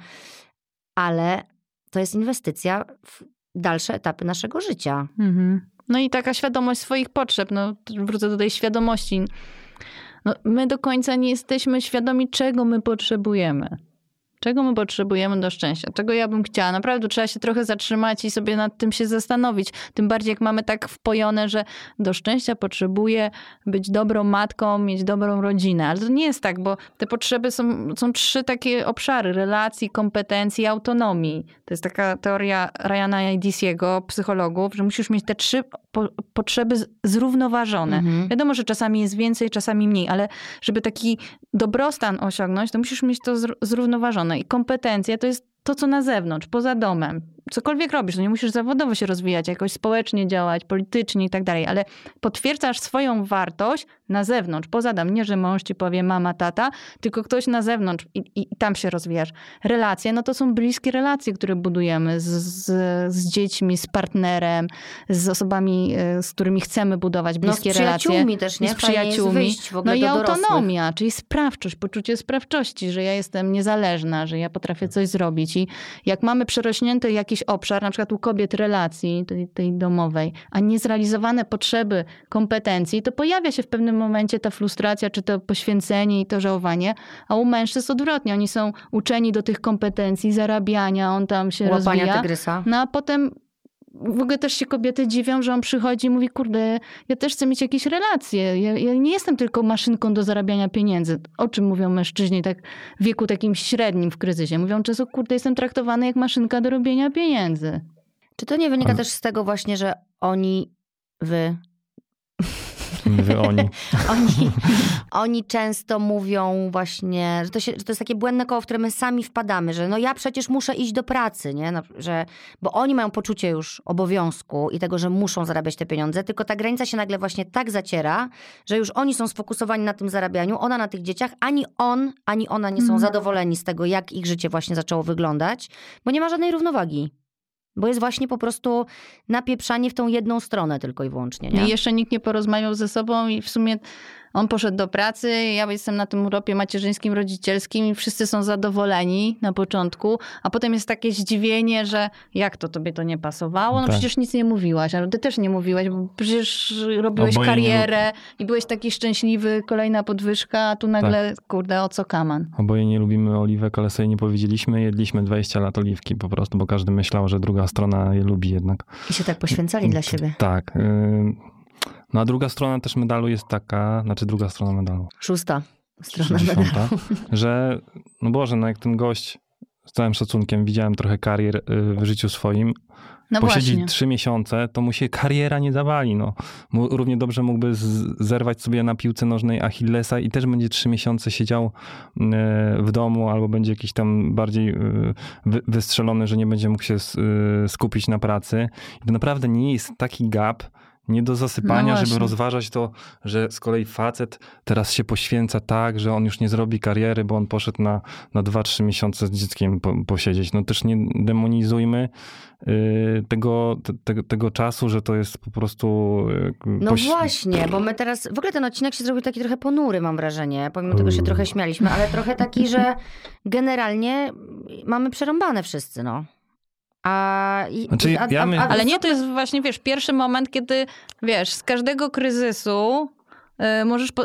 ale to jest inwestycja w dalsze etapy naszego życia. Mhm. No i taka świadomość swoich potrzeb. No, wrócę do tej świadomości. No, my do końca nie jesteśmy świadomi, czego my potrzebujemy. Czego my potrzebujemy do szczęścia? Czego ja bym chciała? Naprawdę trzeba się trochę zatrzymać i sobie nad tym się zastanowić. Tym bardziej jak mamy tak wpojone, że do szczęścia potrzebuję być dobrą matką, mieć dobrą rodzinę. Ale to nie jest tak, bo te potrzeby są, są trzy takie obszary. Relacji, kompetencji, autonomii. To jest taka teoria Ryana Disiego, psychologów, że musisz mieć te trzy po, potrzeby zrównoważone. Mhm. Wiadomo, że czasami jest więcej, czasami mniej, ale żeby taki dobrostan osiągnąć, to musisz mieć to zrównoważone. I kompetencje to jest to, co na zewnątrz, poza domem. Cokolwiek robisz, to nie musisz zawodowo się rozwijać, jakoś społecznie działać, politycznie i tak dalej, ale potwierdzasz swoją wartość na zewnątrz, poza dom. Nie, że mąż ci powie mama, tata, tylko ktoś na zewnątrz i, i, i tam się rozwijasz. Relacje, no to są bliskie relacje, które budujemy z, z, z, dziećmi, z partnerem, z osobami, e, z którymi chcemy budować bliskie no, z relacje. przyjaciółmi też, nie? Z przyjaciółmi. no i autonomia, czyli sprawczość, poczucie sprawczości, że ja jestem niezależna, że ja potrafię coś zrobić dzieci. Jak mamy przerośnięty jakiś obszar, na przykład u kobiet relacji tej, tej domowej, a niezrealizowane potrzeby kompetencji, to pojawia się w pewnym momencie ta frustracja, czy to poświęcenie i to żałowanie, a u mężczyzn odwrotnie. Oni są uczeni do tych kompetencji, zarabiania, on tam się Łapania rozwija. Tygrysa. No a potem w ogóle też się kobiety dziwią, że on przychodzi i mówi, kurde, ja też chcę mieć jakieś relacje. Ja, ja, nie jestem tylko maszynką do zarabiania pieniędzy. O czym mówią mężczyźni tak w wieku takim średnim w kryzysie? Mówią często, kurde, jestem traktowany jak maszynka do robienia pieniędzy. Czy to nie wynika też z tego właśnie, że oni, wy, Mówię oni. oni. Oni często mówią właśnie, że to, się, że to jest takie błędne koło, w które my sami wpadamy, że no ja przecież muszę iść do pracy, nie? No, że, bo oni mają poczucie już obowiązku i tego, że muszą zarabiać te pieniądze, tylko ta granica się nagle właśnie tak zaciera, że już oni są sfokusowani na tym zarabianiu, ona na tych dzieciach, ani on, ani ona nie są mm. zadowoleni z tego, jak ich życie właśnie zaczęło wyglądać, bo nie ma żadnej równowagi. Bo jest właśnie po prostu napieprzanie w tą jedną stronę tylko i wyłącznie. Nie? I jeszcze nikt nie porozmawiał ze sobą i w sumie on poszedł do pracy, ja jestem na tym urlopie macierzyńskim, rodzicielskim i wszyscy są zadowoleni na początku, a potem jest takie zdziwienie, że jak to tobie to nie pasowało? No tak. przecież nic nie mówiłaś, ale ty też nie mówiłaś, bo przecież robiłeś Oboje karierę i byłeś taki szczęśliwy, kolejna podwyżka, a tu nagle, tak. kurde, o co kaman? Oboje nie lubimy oliwek, ale sobie nie powiedzieliśmy, jedliśmy 20 lat oliwki po prostu, bo każdy myślał, że druga strona je lubi jednak. I się tak poświęcali dla siebie. Tak. Y no a druga strona też medalu jest taka, znaczy druga strona medalu. Szósta strona medalu. Że, no Boże, no jak ten gość, z całym szacunkiem, widziałem trochę karier y, w życiu swoim, no posiedzi trzy miesiące, to mu się kariera nie zawali. No. Równie dobrze mógłby zerwać sobie na piłce nożnej Achillesa i też będzie trzy miesiące siedział y, w domu albo będzie jakiś tam bardziej y, wystrzelony, że nie będzie mógł się skupić na pracy. I to naprawdę nie jest taki gap, nie do zasypania, no żeby rozważać to, że z kolei facet teraz się poświęca tak, że on już nie zrobi kariery, bo on poszedł na, na 2-3 miesiące z dzieckiem po, posiedzieć. No też nie demonizujmy yy, tego, te, tego czasu, że to jest po prostu... Yy, no poś... właśnie, bo my teraz, w ogóle ten odcinek się zrobił taki trochę ponury, mam wrażenie, pomimo tego się trochę śmialiśmy, ale trochę taki, że generalnie mamy przerąbane wszyscy, no. A, znaczy, a, a, a, ale nie, to jest właśnie, wiesz, pierwszy moment, kiedy, wiesz, z każdego kryzysu y, możesz, po,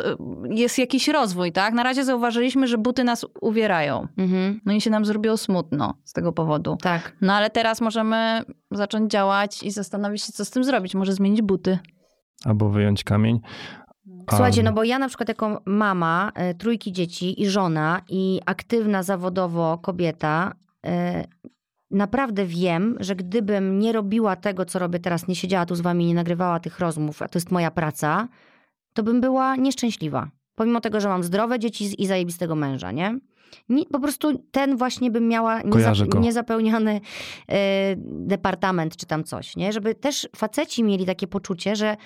jest jakiś rozwój, tak? Na razie zauważyliśmy, że buty nas uwierają. Mhm. No i się nam zrobiło smutno z tego powodu. Tak. No ale teraz możemy zacząć działać i zastanowić się, co z tym zrobić. Może zmienić buty. Albo wyjąć kamień. Słuchajcie, no bo ja na przykład jako mama y, trójki dzieci i żona i aktywna zawodowo kobieta, y, naprawdę wiem, że gdybym nie robiła tego, co robię teraz, nie siedziała tu z wami, nie nagrywała tych rozmów, a to jest moja praca, to bym była nieszczęśliwa. Pomimo tego, że mam zdrowe dzieci i zajebistego męża, nie? nie po prostu ten właśnie bym miała niezap niezapełniony yy, departament czy tam coś, nie? Żeby też faceci mieli takie poczucie, że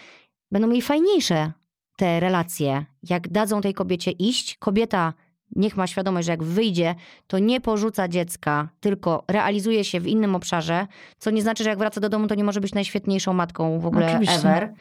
będą mieli fajniejsze te relacje, jak dadzą tej kobiecie iść, kobieta niech ma świadomość, że jak wyjdzie, to nie porzuca dziecka, tylko realizuje się w innym obszarze, co nie znaczy, że jak wraca do domu, to nie może być najświetniejszą matką w ogóle Oczywiście. ever.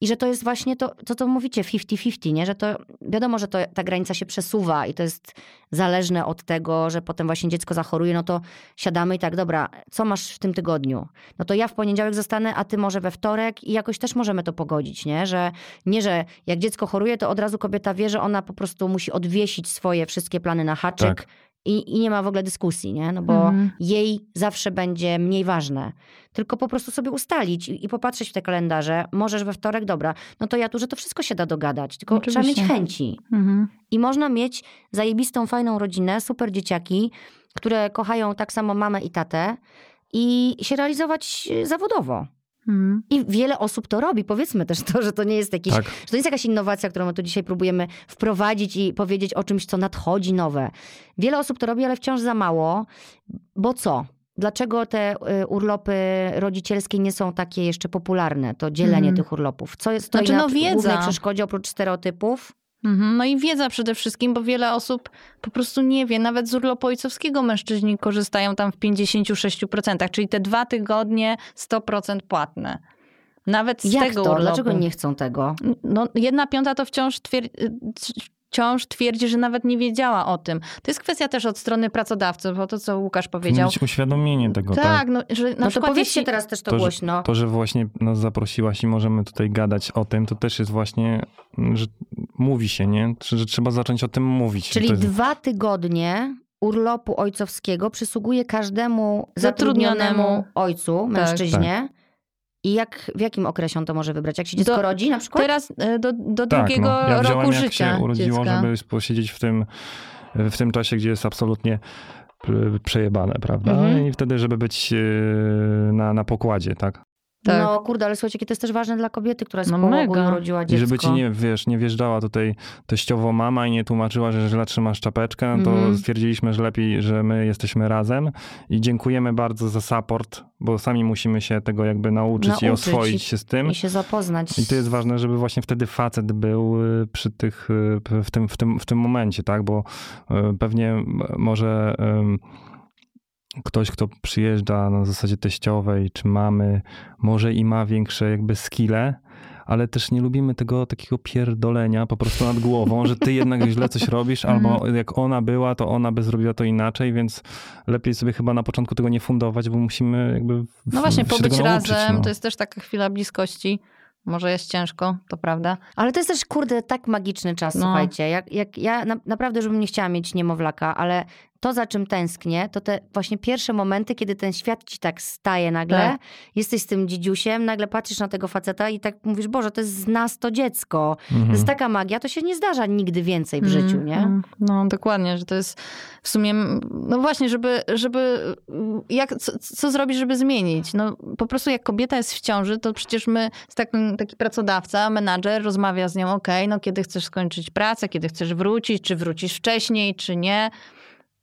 I że to jest właśnie to, co to mówicie, 50-50, nie? Że to wiadomo, że to, ta granica się przesuwa i to jest zależne od tego, że potem właśnie dziecko zachoruje, no to siadamy i tak, dobra, co masz w tym tygodniu? No to ja w poniedziałek zostanę, a ty może we wtorek i jakoś też możemy to pogodzić, nie? Że nie, że jak dziecko choruje, to od razu kobieta wie, że ona po prostu musi odwiesić swoje wszystkie plany na haczyk tak. i, i nie ma w ogóle dyskusji, nie? No bo Mhm. jej zawsze będzie mniej ważne. Tylko po prostu sobie ustalić i, i popatrzeć w te kalendarze. Możesz we wtorek, dobra, no to ja tu, że to wszystko się da dogadać. Tylko trzeba mieć Oczywiście. chęci. Mhm. I można mieć zajebistą, fajną rodzinę, super dzieciaki, które kochają tak samo mamę i tatę i się realizować e, zawodowo. Mhm. I wiele osób to robi. Powiedzmy też to, że to nie jest jakiś, Tak. że to jest jakaś innowacja, którą my tu dzisiaj próbujemy wprowadzić i powiedzieć o czymś, co nadchodzi nowe. Wiele osób to robi, ale wciąż za mało. Bo co? Dlaczego te y, urlopy rodzicielskie nie są takie jeszcze popularne? To dzielenie Mhm. tych urlopów. Co jest stoi Znaczy, na no, wiedza. głównej przeszkodzie oprócz stereotypów? Mhm. No i wiedza przede wszystkim, bo wiele osób po prostu nie wie. Nawet z urlopu ojcowskiego mężczyźni korzystają tam w 56%, czyli te dwa tygodnie 100% płatne. Nawet z Jak tego to? urlopu. Dlaczego nie chcą tego? No, jedna piąta to wciąż twierdzi, wciąż twierdzi, że nawet nie wiedziała o tym. To jest kwestia też od strony pracodawców, bo to, co Łukasz powiedział. być uświadomienie tego, tak? Tak, no, że na No to przykład powiedzcie jeśli... teraz też to, To, że- głośno. To, że właśnie nas zaprosiłaś i możemy tutaj gadać o tym, to też jest właśnie, że mówi się, nie? Że, trzeba zacząć o tym mówić. Czyli jest, dwa tygodnie urlopu ojcowskiego przysługuje każdemu Zatrudnionemu. zatrudnionemu ojcu, Tak. mężczyźnie. I jak, w jakim okresie on to może wybrać? Jak się dziecko Do- rodzi na przykład? Teraz e, do, do tak, drugiego no, ja wziąłem, roku jak życia się urodziło, dziecka. żeby posiedzieć w tym, w tym czasie, gdzie jest absolutnie przejebane, prawda? Mhm. I wtedy, żeby być e, na, na pokładzie, tak? Tak. No kurde, ale słuchajcie, jakie to jest też ważne dla kobiety, która z No połogu mega. urodziła I dziecko. żeby ci nie, wiesz, nie wjeżdżała tutaj teściowo mama i nie tłumaczyła, że źle trzymasz czapeczkę, no to Mhm. stwierdziliśmy, że lepiej, że my jesteśmy razem i dziękujemy bardzo za support, bo sami musimy się tego jakby nauczyć, i Nauczyć oswoić się z tym. I się zapoznać. I to jest ważne, żeby właśnie wtedy facet był y, przy tych, y, w tym, w tym, w tym momencie, tak? Bo y, pewnie może ym, ktoś, kto przyjeżdża na zasadzie teściowej, czy mamy, może i ma większe jakby skille, ale też nie lubimy tego takiego pierdolenia po prostu nad głową, że ty jednak źle coś robisz, albo jak ona była, to ona by zrobiła to inaczej, więc lepiej sobie chyba na początku tego nie fundować, bo musimy jakby w, No właśnie, pobyć nauczyć, razem no. to jest też taka chwila bliskości. Może jest ciężko, to prawda. Ale to jest też, kurde, tak magiczny czas, No. słuchajcie. Jak, jak ja na, naprawdę, żebym nie chciała mieć niemowlaka, ale to, za czym tęsknię, to te właśnie pierwsze momenty, kiedy ten świat ci tak staje nagle. Tak. Jesteś z tym dzidziusiem, nagle patrzysz na tego faceta i tak mówisz, Boże, to jest z nas to dziecko. Mhm. To jest taka magia, to się nie zdarza nigdy więcej w życiu, Mm, nie? mm. No dokładnie, że to jest w sumie, no właśnie, żeby, żeby jak, co, co zrobić, żeby zmienić? No po prostu jak kobieta jest w ciąży, to przecież my, taki, taki pracodawca, menadżer rozmawia z nią, okej, no kiedy chcesz skończyć pracę, kiedy chcesz wrócić, czy wrócisz wcześniej, czy nie.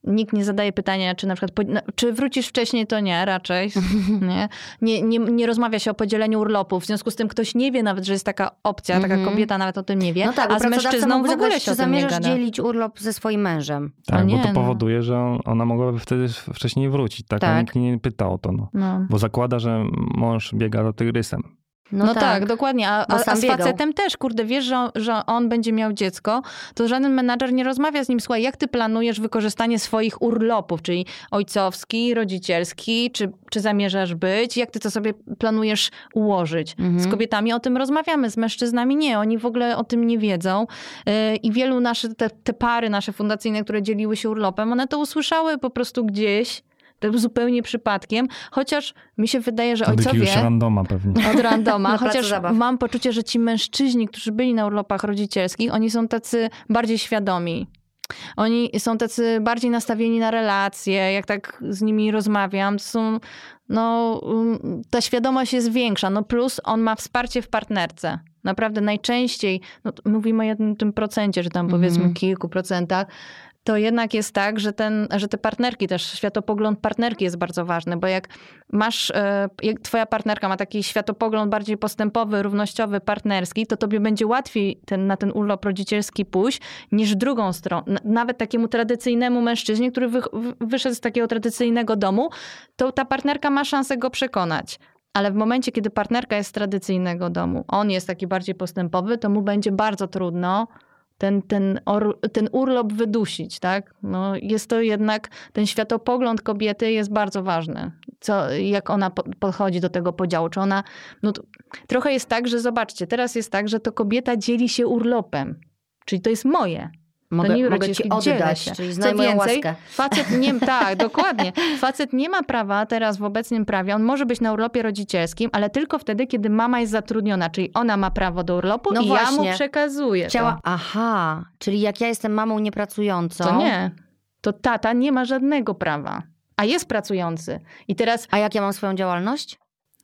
Nikt nie zadaje pytania, czy na przykład, po- no, czy wrócisz wcześniej, to nie, raczej. Nie? Nie, nie, nie rozmawia się o podzieleniu urlopów. W związku z tym ktoś nie wie nawet, że jest taka opcja, taka Mhm. kobieta nawet o tym nie wie. No tak, a z mężczyzną w ogóle się czy o tym nie zamierzasz gada. dzielić urlop ze swoim mężem. Tak, nie, bo to no. powoduje, że on- ona mogłaby wtedy wcześniej wrócić, tak? Tak. A nikt nie pyta o to, no. No. Bo zakłada, że mąż biega za tygrysem. No, tak. dokładnie. A, a, a z facetem też, kurde, wiesz, że on, że on będzie miał dziecko, to żaden menadżer nie rozmawia z nim, słuchaj, jak ty planujesz wykorzystanie swoich urlopów, czyli ojcowski, rodzicielski, czy, czy zamierzasz być, jak ty to sobie planujesz ułożyć. Mhm. Z kobietami o tym rozmawiamy, z mężczyznami nie, oni w ogóle o tym nie wiedzą. Yy, I wielu naszych, te, te pary nasze fundacyjne, które dzieliły się urlopem, one to usłyszały po prostu gdzieś, tak zupełnie przypadkiem, chociaż mi się wydaje, że Od ojcowie... jakiegoś randoma pewnie. Od randoma, chociaż zabaw. mam poczucie, że ci mężczyźni, którzy byli na urlopach rodzicielskich, oni są tacy bardziej świadomi. Oni są tacy bardziej nastawieni na relacje, jak tak z nimi rozmawiam, to są, no, um, ta świadomość jest większa. No plus on ma wsparcie w partnerce. Naprawdę najczęściej, no, mówimy o jednym tym procencie, że tam powiedzmy Mhm. kilku procentach, to jednak jest tak, że, ten, że te partnerki też, światopogląd partnerki jest bardzo ważny, bo jak masz, e, jak twoja partnerka ma taki światopogląd bardziej postępowy, równościowy, partnerski, to tobie będzie łatwiej ten, na ten urlop rodzicielski pójść niż drugą stronę. Nawet takiemu tradycyjnemu mężczyźnie, który wy- wyszedł z takiego tradycyjnego domu, to ta partnerka ma szansę go przekonać. Ale w momencie, kiedy partnerka jest z tradycyjnego domu, on jest taki bardziej postępowy, to mu będzie bardzo trudno ten, ten, or, ten urlop wydusić, tak? No, jest to jednak, ten światopogląd kobiety jest bardzo ważny. Co, jak ona po, podchodzi do tego podziału. Czy ona, no to, trochę jest tak, że zobaczcie, teraz jest tak, że to kobieta dzieli się urlopem. Czyli to jest moje. Mogę, to nie mogę ci oddać, się. czyli Co znaj moją więcej, łaskę. facet nie, tak, dokładnie. Facet nie ma prawa teraz w obecnym prawie, on może być na urlopie rodzicielskim, ale tylko wtedy, kiedy mama jest zatrudniona, czyli ona ma prawo do urlopu No i ja właśnie. mu przekazuję Chciała, to. aha, czyli jak ja jestem mamą niepracującą. To nie. To tata nie ma żadnego prawa, a jest pracujący. I teraz, A jak ja mam swoją działalność?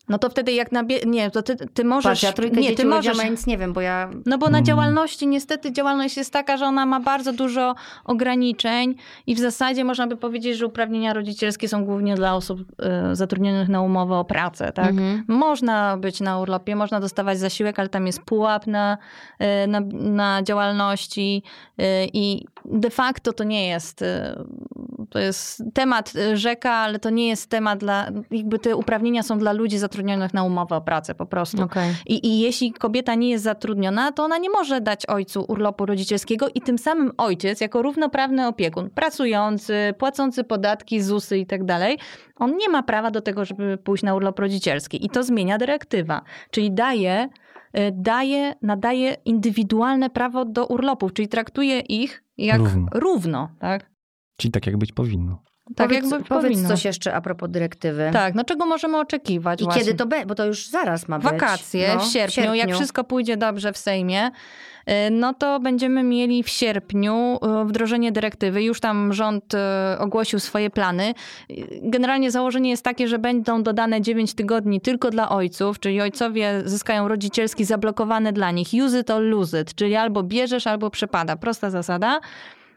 No to wtedy jak nabie... Nie, to ty, ty możesz... Patrz, ja trójkę nie, ty możesz... ja nic nie wiem, bo ja... No bo na Mm. działalności niestety działalność jest taka, że ona ma bardzo dużo ograniczeń i w zasadzie można by powiedzieć, że uprawnienia rodzicielskie są głównie dla osób e, zatrudnionych na umowę o pracę, tak? Mhm. Można być na urlopie, można dostawać zasiłek, ale tam jest pułap na, e, na, na działalności e, i de facto to nie jest, e, to jest temat e, rzeka, ale to nie jest temat dla, jakby te uprawnienia są dla ludzi zatrudnionych na umowę o pracę po prostu. Okej. I, I jeśli kobieta nie jest zatrudniona, to ona nie może dać ojcu urlopu rodzicielskiego i tym samym ojciec, jako równoprawny opiekun, pracujący, płacący podatki, ZUSy i tak dalej, on nie ma prawa do tego, żeby pójść na urlop rodzicielski. I to zmienia dyrektywa. Czyli daje, y, daje nadaje indywidualne prawo do urlopów, czyli traktuje ich jak Równo. równo tak? Czyli tak jak być powinno. Tak powiedz, jakby powiedz powinno. coś jeszcze a propos dyrektywy. Tak, no czego możemy oczekiwać I właśnie? kiedy to będzie? Bo to już zaraz ma być. wakacje No, w, sierpniu, jak wszystko pójdzie dobrze w Sejmie, y, no to będziemy mieli w sierpniu y, wdrożenie dyrektywy. Już tam rząd y, ogłosił swoje plany. Generalnie założenie jest takie, że będą dodane 9 tygodni tylko dla ojców, czyli ojcowie zyskają rodzicielski zablokowany dla nich. Use it or lose it, czyli albo bierzesz, albo przepada. Prosta zasada.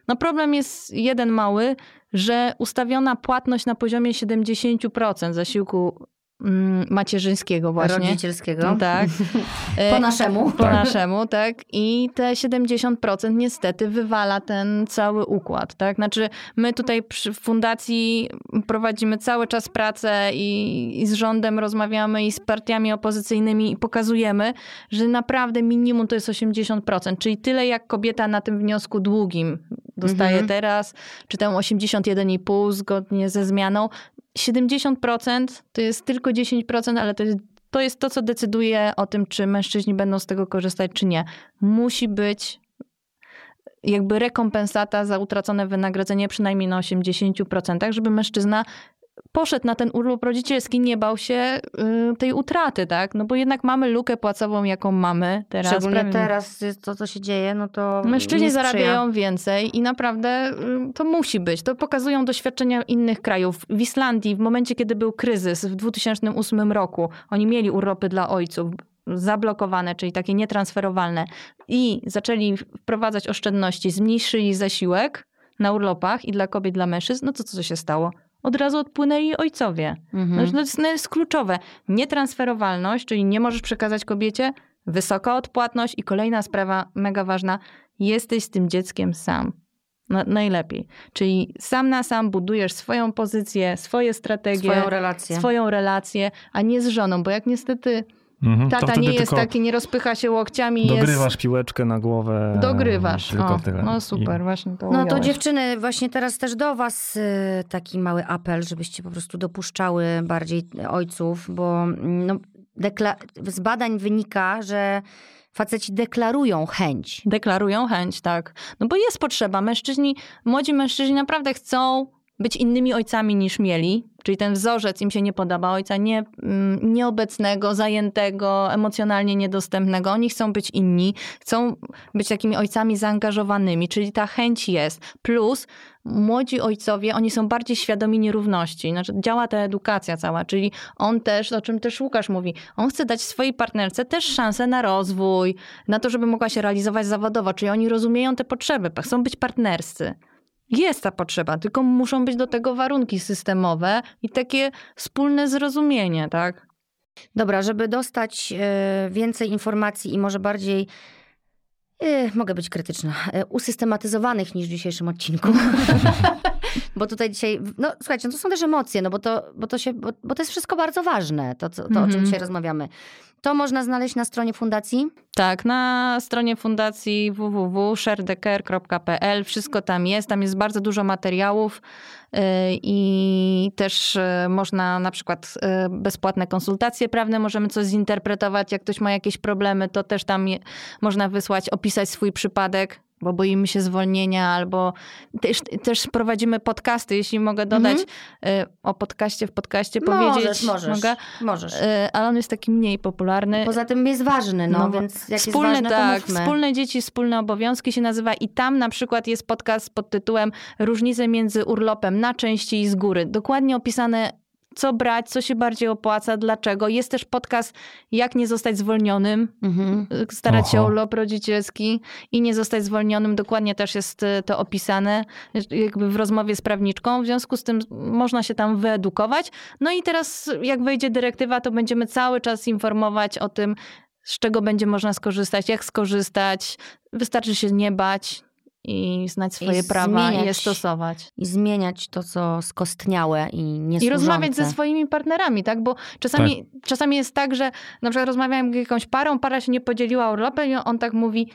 No problem jest jeden mały, że ustawiona płatność na poziomie 70% zasiłku macierzyńskiego właśnie. Rodzicielskiego. Tak. Po E, naszemu. po naszemu, tak. I te 70% niestety wywala ten cały układ, tak. Znaczy my tutaj przy fundacji prowadzimy cały czas pracę i, i z rządem rozmawiamy i z partiami opozycyjnymi i pokazujemy, że naprawdę minimum to jest 80%, czyli tyle jak kobieta na tym wniosku długim dostaje Mhm. teraz, czy tam 81,5 zgodnie ze zmianą. 70% to jest tylko 10%, ale to jest to jest to, co decyduje o tym, czy mężczyźni będą z tego korzystać, czy nie. Musi być jakby rekompensata za utracone wynagrodzenie przynajmniej na 80%, żeby mężczyzna poszedł na ten urlop rodzicielski, nie bał się y, tej utraty, tak? No bo jednak mamy lukę płacową, jaką mamy teraz. Szczególnie prawie- teraz to, co się dzieje, no to Mężczyźni zarabiają więcej i naprawdę y, to musi być. To pokazują doświadczenia innych krajów. W Islandii, w momencie, kiedy był kryzys w 2008 roku, oni mieli urlopy dla ojców zablokowane, czyli takie nietransferowalne i zaczęli wprowadzać oszczędności, zmniejszyli zasiłek na urlopach i dla kobiet, dla mężczyzn, no to co się stało? Od razu odpłynęli ojcowie. Mhm. No, to jest, no, jest kluczowe. Nietransferowalność, czyli nie możesz przekazać kobiecie, wysoka odpłatność i kolejna sprawa mega ważna, jesteś z tym dzieckiem sam. No, najlepiej. Czyli sam na sam budujesz swoją pozycję, swoje strategie, Swoją relację. swoją relację, a nie z żoną, bo jak niestety Mhm. Tata nie jest taki, nie rozpycha się łokciami, Dogrywasz jest... piłeczkę na głowę. Dogrywasz. Tylko o, tyle. No super, I- właśnie to No to dziewczyny, właśnie teraz też do was y, taki mały apel, żebyście po prostu dopuszczały bardziej ojców, bo mm, no, dekla- z badań wynika, że faceci deklarują chęć. Deklarują chęć, tak. No bo jest potrzeba. Mężczyźni, młodzi mężczyźni naprawdę chcą być innymi ojcami niż mieli. Czyli ten wzorzec im się nie podoba, ojca nie, mm, nieobecnego, zajętego, emocjonalnie niedostępnego. Oni chcą być inni, chcą być takimi ojcami zaangażowanymi, czyli ta chęć jest. Plus młodzi ojcowie, oni są bardziej świadomi nierówności. Znaczy, działa ta edukacja cała, czyli on też, o czym też Łukasz mówi, on chce dać swojej partnerce też szansę na rozwój, na to, żeby mogła się realizować zawodowo, czyli oni rozumieją te potrzeby, chcą być partnerscy. Jest ta potrzeba, tylko muszą być do tego warunki systemowe i takie wspólne zrozumienie, tak? Dobra, żeby dostać e, więcej informacji i może bardziej, e, mogę być krytyczna, e, usystematyzowanych niż w dzisiejszym odcinku. bo tutaj dzisiaj, no słuchajcie, no to są też emocje, no bo to, bo to, się, bo, bo to jest wszystko bardzo ważne, to, to o czym Mhm. dzisiaj rozmawiamy. To można znaleźć na stronie fundacji. Tak, na stronie fundacji www.sharedecare.pl wszystko tam jest. Tam jest bardzo dużo materiałów yy, i też yy, można na przykład yy, bezpłatne konsultacje prawne, możemy coś zinterpretować. Jak ktoś ma jakieś problemy, to też tam można wysłać, opisać swój przypadek. Bo boimy się zwolnienia, albo też, też prowadzimy podcasty, jeśli mogę dodać Mhm. y, o podcaście w podcaście powiedzieć. Możesz, możesz. Mogę? możesz. Y, ale on jest taki mniej popularny. Poza tym jest ważny, no, No, więc jak wspólne, jest ważny, tak, wspólne dzieci, wspólne obowiązki się nazywa i tam na przykład jest podcast pod tytułem Różnice między urlopem na części i z góry. Dokładnie opisane co brać, co się bardziej opłaca, dlaczego. Jest też podcast Jak nie zostać zwolnionym, Mhm. starać się o Oho. urlop rodzicielski i nie zostać zwolnionym. Dokładnie też jest y, to opisane jakby w rozmowie z prawniczką. W związku z tym można się tam wyedukować. No i teraz jak wejdzie dyrektywa, to będziemy cały czas informować o tym, z czego będzie można skorzystać, jak skorzystać. Wystarczy się nie bać i znać swoje prawa i je zmieniać. stosować. I zmieniać to, co skostniałe i niesłużące. I rozmawiać ze swoimi partnerami, tak? Bo czasami, czasami jest tak, że na przykład rozmawiam z jakąś parą, para się nie podzieliła urlopem i on tak mówi,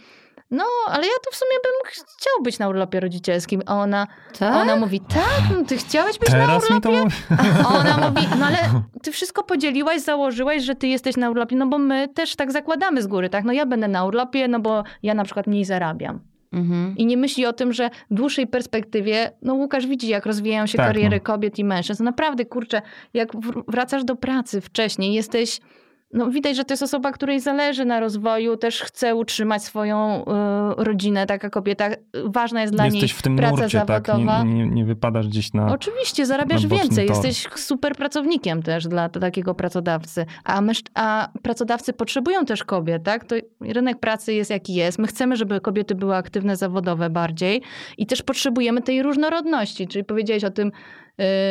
no, ale ja to w sumie bym chciał być na urlopie rodzicielskim. A ona, Tak? ona mówi, tak, no ty chciałeś być na Teraz mi urlopie? to... A ona mówi, no ale ty wszystko podzieliłaś, założyłaś, że ty jesteś na urlopie, no bo my też tak zakładamy z góry, tak? No ja będę na urlopie, no bo ja na przykład mniej zarabiam. Mhm. I nie myśli o tym, że w dłuższej perspektywie, no Łukasz widzi, jak rozwijają się Tak, kariery no. kobiet i mężczyzn. Naprawdę, kurczę, jak wr- wracasz do pracy wcześniej, jesteś, no widać, że to jest osoba, której zależy na rozwoju, też chce utrzymać swoją y, rodzinę, taka kobieta. Ważna jest dla Jesteś niej w tym praca nurcie, tak? zawodowa. Nie, nie, nie wypadasz gdzieś na... Oczywiście, zarabiasz na więcej, tor. jesteś super pracownikiem też dla takiego pracodawcy. A, mężcz- a pracodawcy potrzebują też kobiet, tak? To rynek pracy jest jaki jest. My chcemy, żeby kobiety były aktywne zawodowe bardziej i też potrzebujemy tej różnorodności, czyli powiedziałeś o tym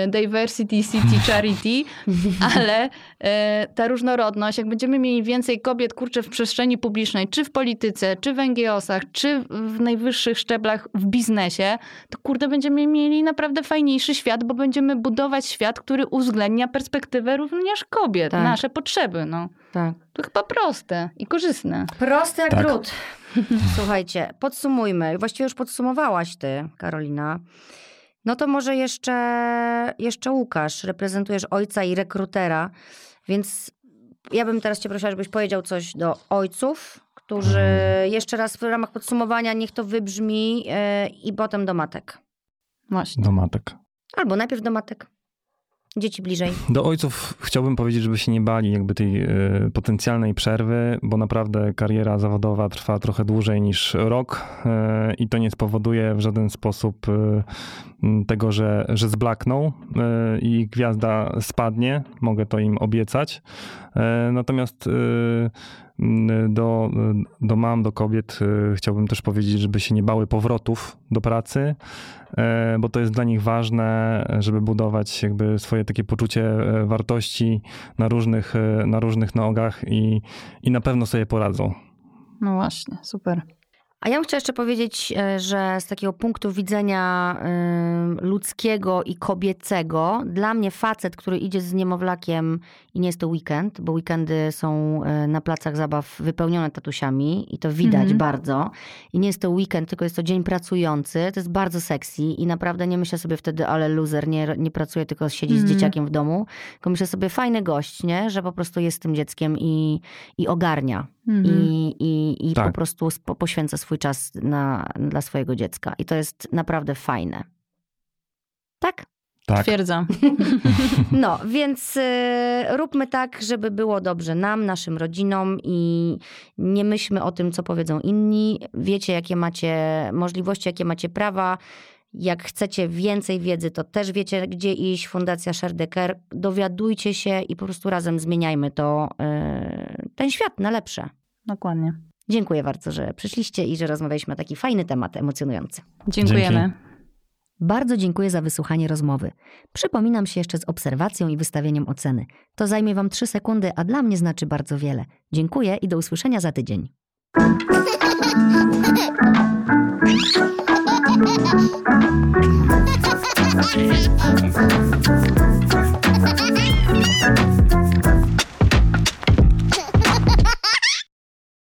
diversity, city, charity, ale y, ta różnorodność, jak będziemy mieli więcej kobiet, kurczę, w przestrzeni publicznej, czy w polityce, czy w NGO-sach, czy w najwyższych szczeblach w biznesie, to kurde, będziemy mieli naprawdę fajniejszy świat, bo będziemy budować świat, który uwzględnia perspektywę również kobiet, Tak. nasze potrzeby. No. Tak. To chyba proste i korzystne. Proste jak Tak. drut. Słuchajcie, podsumujmy. Właściwie już podsumowałaś ty, Karolina. No to może jeszcze, jeszcze Łukasz. Reprezentujesz ojca i rekrutera, więc ja bym teraz cię prosiła, żebyś powiedział coś do ojców, którzy jeszcze raz w ramach podsumowania niech to wybrzmi yy, i potem do matek. Właśnie. Do matek. Albo najpierw do matek. Dzieci bliżej. Do ojców chciałbym powiedzieć, żeby się nie bali jakby tej e, potencjalnej przerwy, bo naprawdę kariera zawodowa trwa trochę dłużej niż rok e, i to nie spowoduje w żaden sposób m, tego, że, że zblakną i gwiazda spadnie. Mogę to im obiecać. Natomiast do, do mam, do kobiet e, chciałbym też powiedzieć, żeby się nie bały powrotów do pracy, e, bo to jest dla nich ważne, żeby budować jakby swoje takie poczucie e, wartości na różnych, e, na różnych nogach i, i na pewno sobie poradzą. No właśnie, super. A ja bym chciała jeszcze powiedzieć, e, że z takiego punktu widzenia y, ludzkiego i kobiecego, dla mnie facet, który idzie z niemowlakiem i nie jest to weekend, bo weekendy są e, na placach zabaw wypełnione tatusiami i to widać Mhm. bardzo. I nie jest to weekend, tylko jest to dzień pracujący. To jest bardzo sexy i naprawdę nie myślę sobie wtedy, ale loser, nie, nie pracuje, tylko siedzi z Mhm. dzieciakiem w domu. Tylko myślę sobie, fajny gość, nie? że po prostu jest z tym dzieckiem i, i ogarnia Mhm. i, i, i Tak. po prostu spo, poświęca swój czas na, dla swojego dziecka. I to jest naprawdę fajne. Tak? Tak. Twierdzam. No, więc y, róbmy tak, żeby było dobrze nam, naszym rodzinom i nie myślmy o tym, co powiedzą inni. Wiecie, jakie macie możliwości, jakie macie prawa. Jak chcecie więcej wiedzy, to też wiecie, gdzie iść. Fundacja Sherdecker. Dowiadujcie się i po prostu razem zmieniajmy to, y, ten świat na lepsze. Dokładnie. Dziękuję bardzo, że przyszliście i że rozmawialiśmy na taki fajny temat, emocjonujący. Dziękujemy. Dzięki. Bardzo dziękuję za wysłuchanie rozmowy. Przypominam się jeszcze z obserwacją i wystawieniem oceny. To zajmie Wam 3 sekundy, a dla mnie znaczy bardzo wiele. Dziękuję i do usłyszenia za tydzień. Thank you.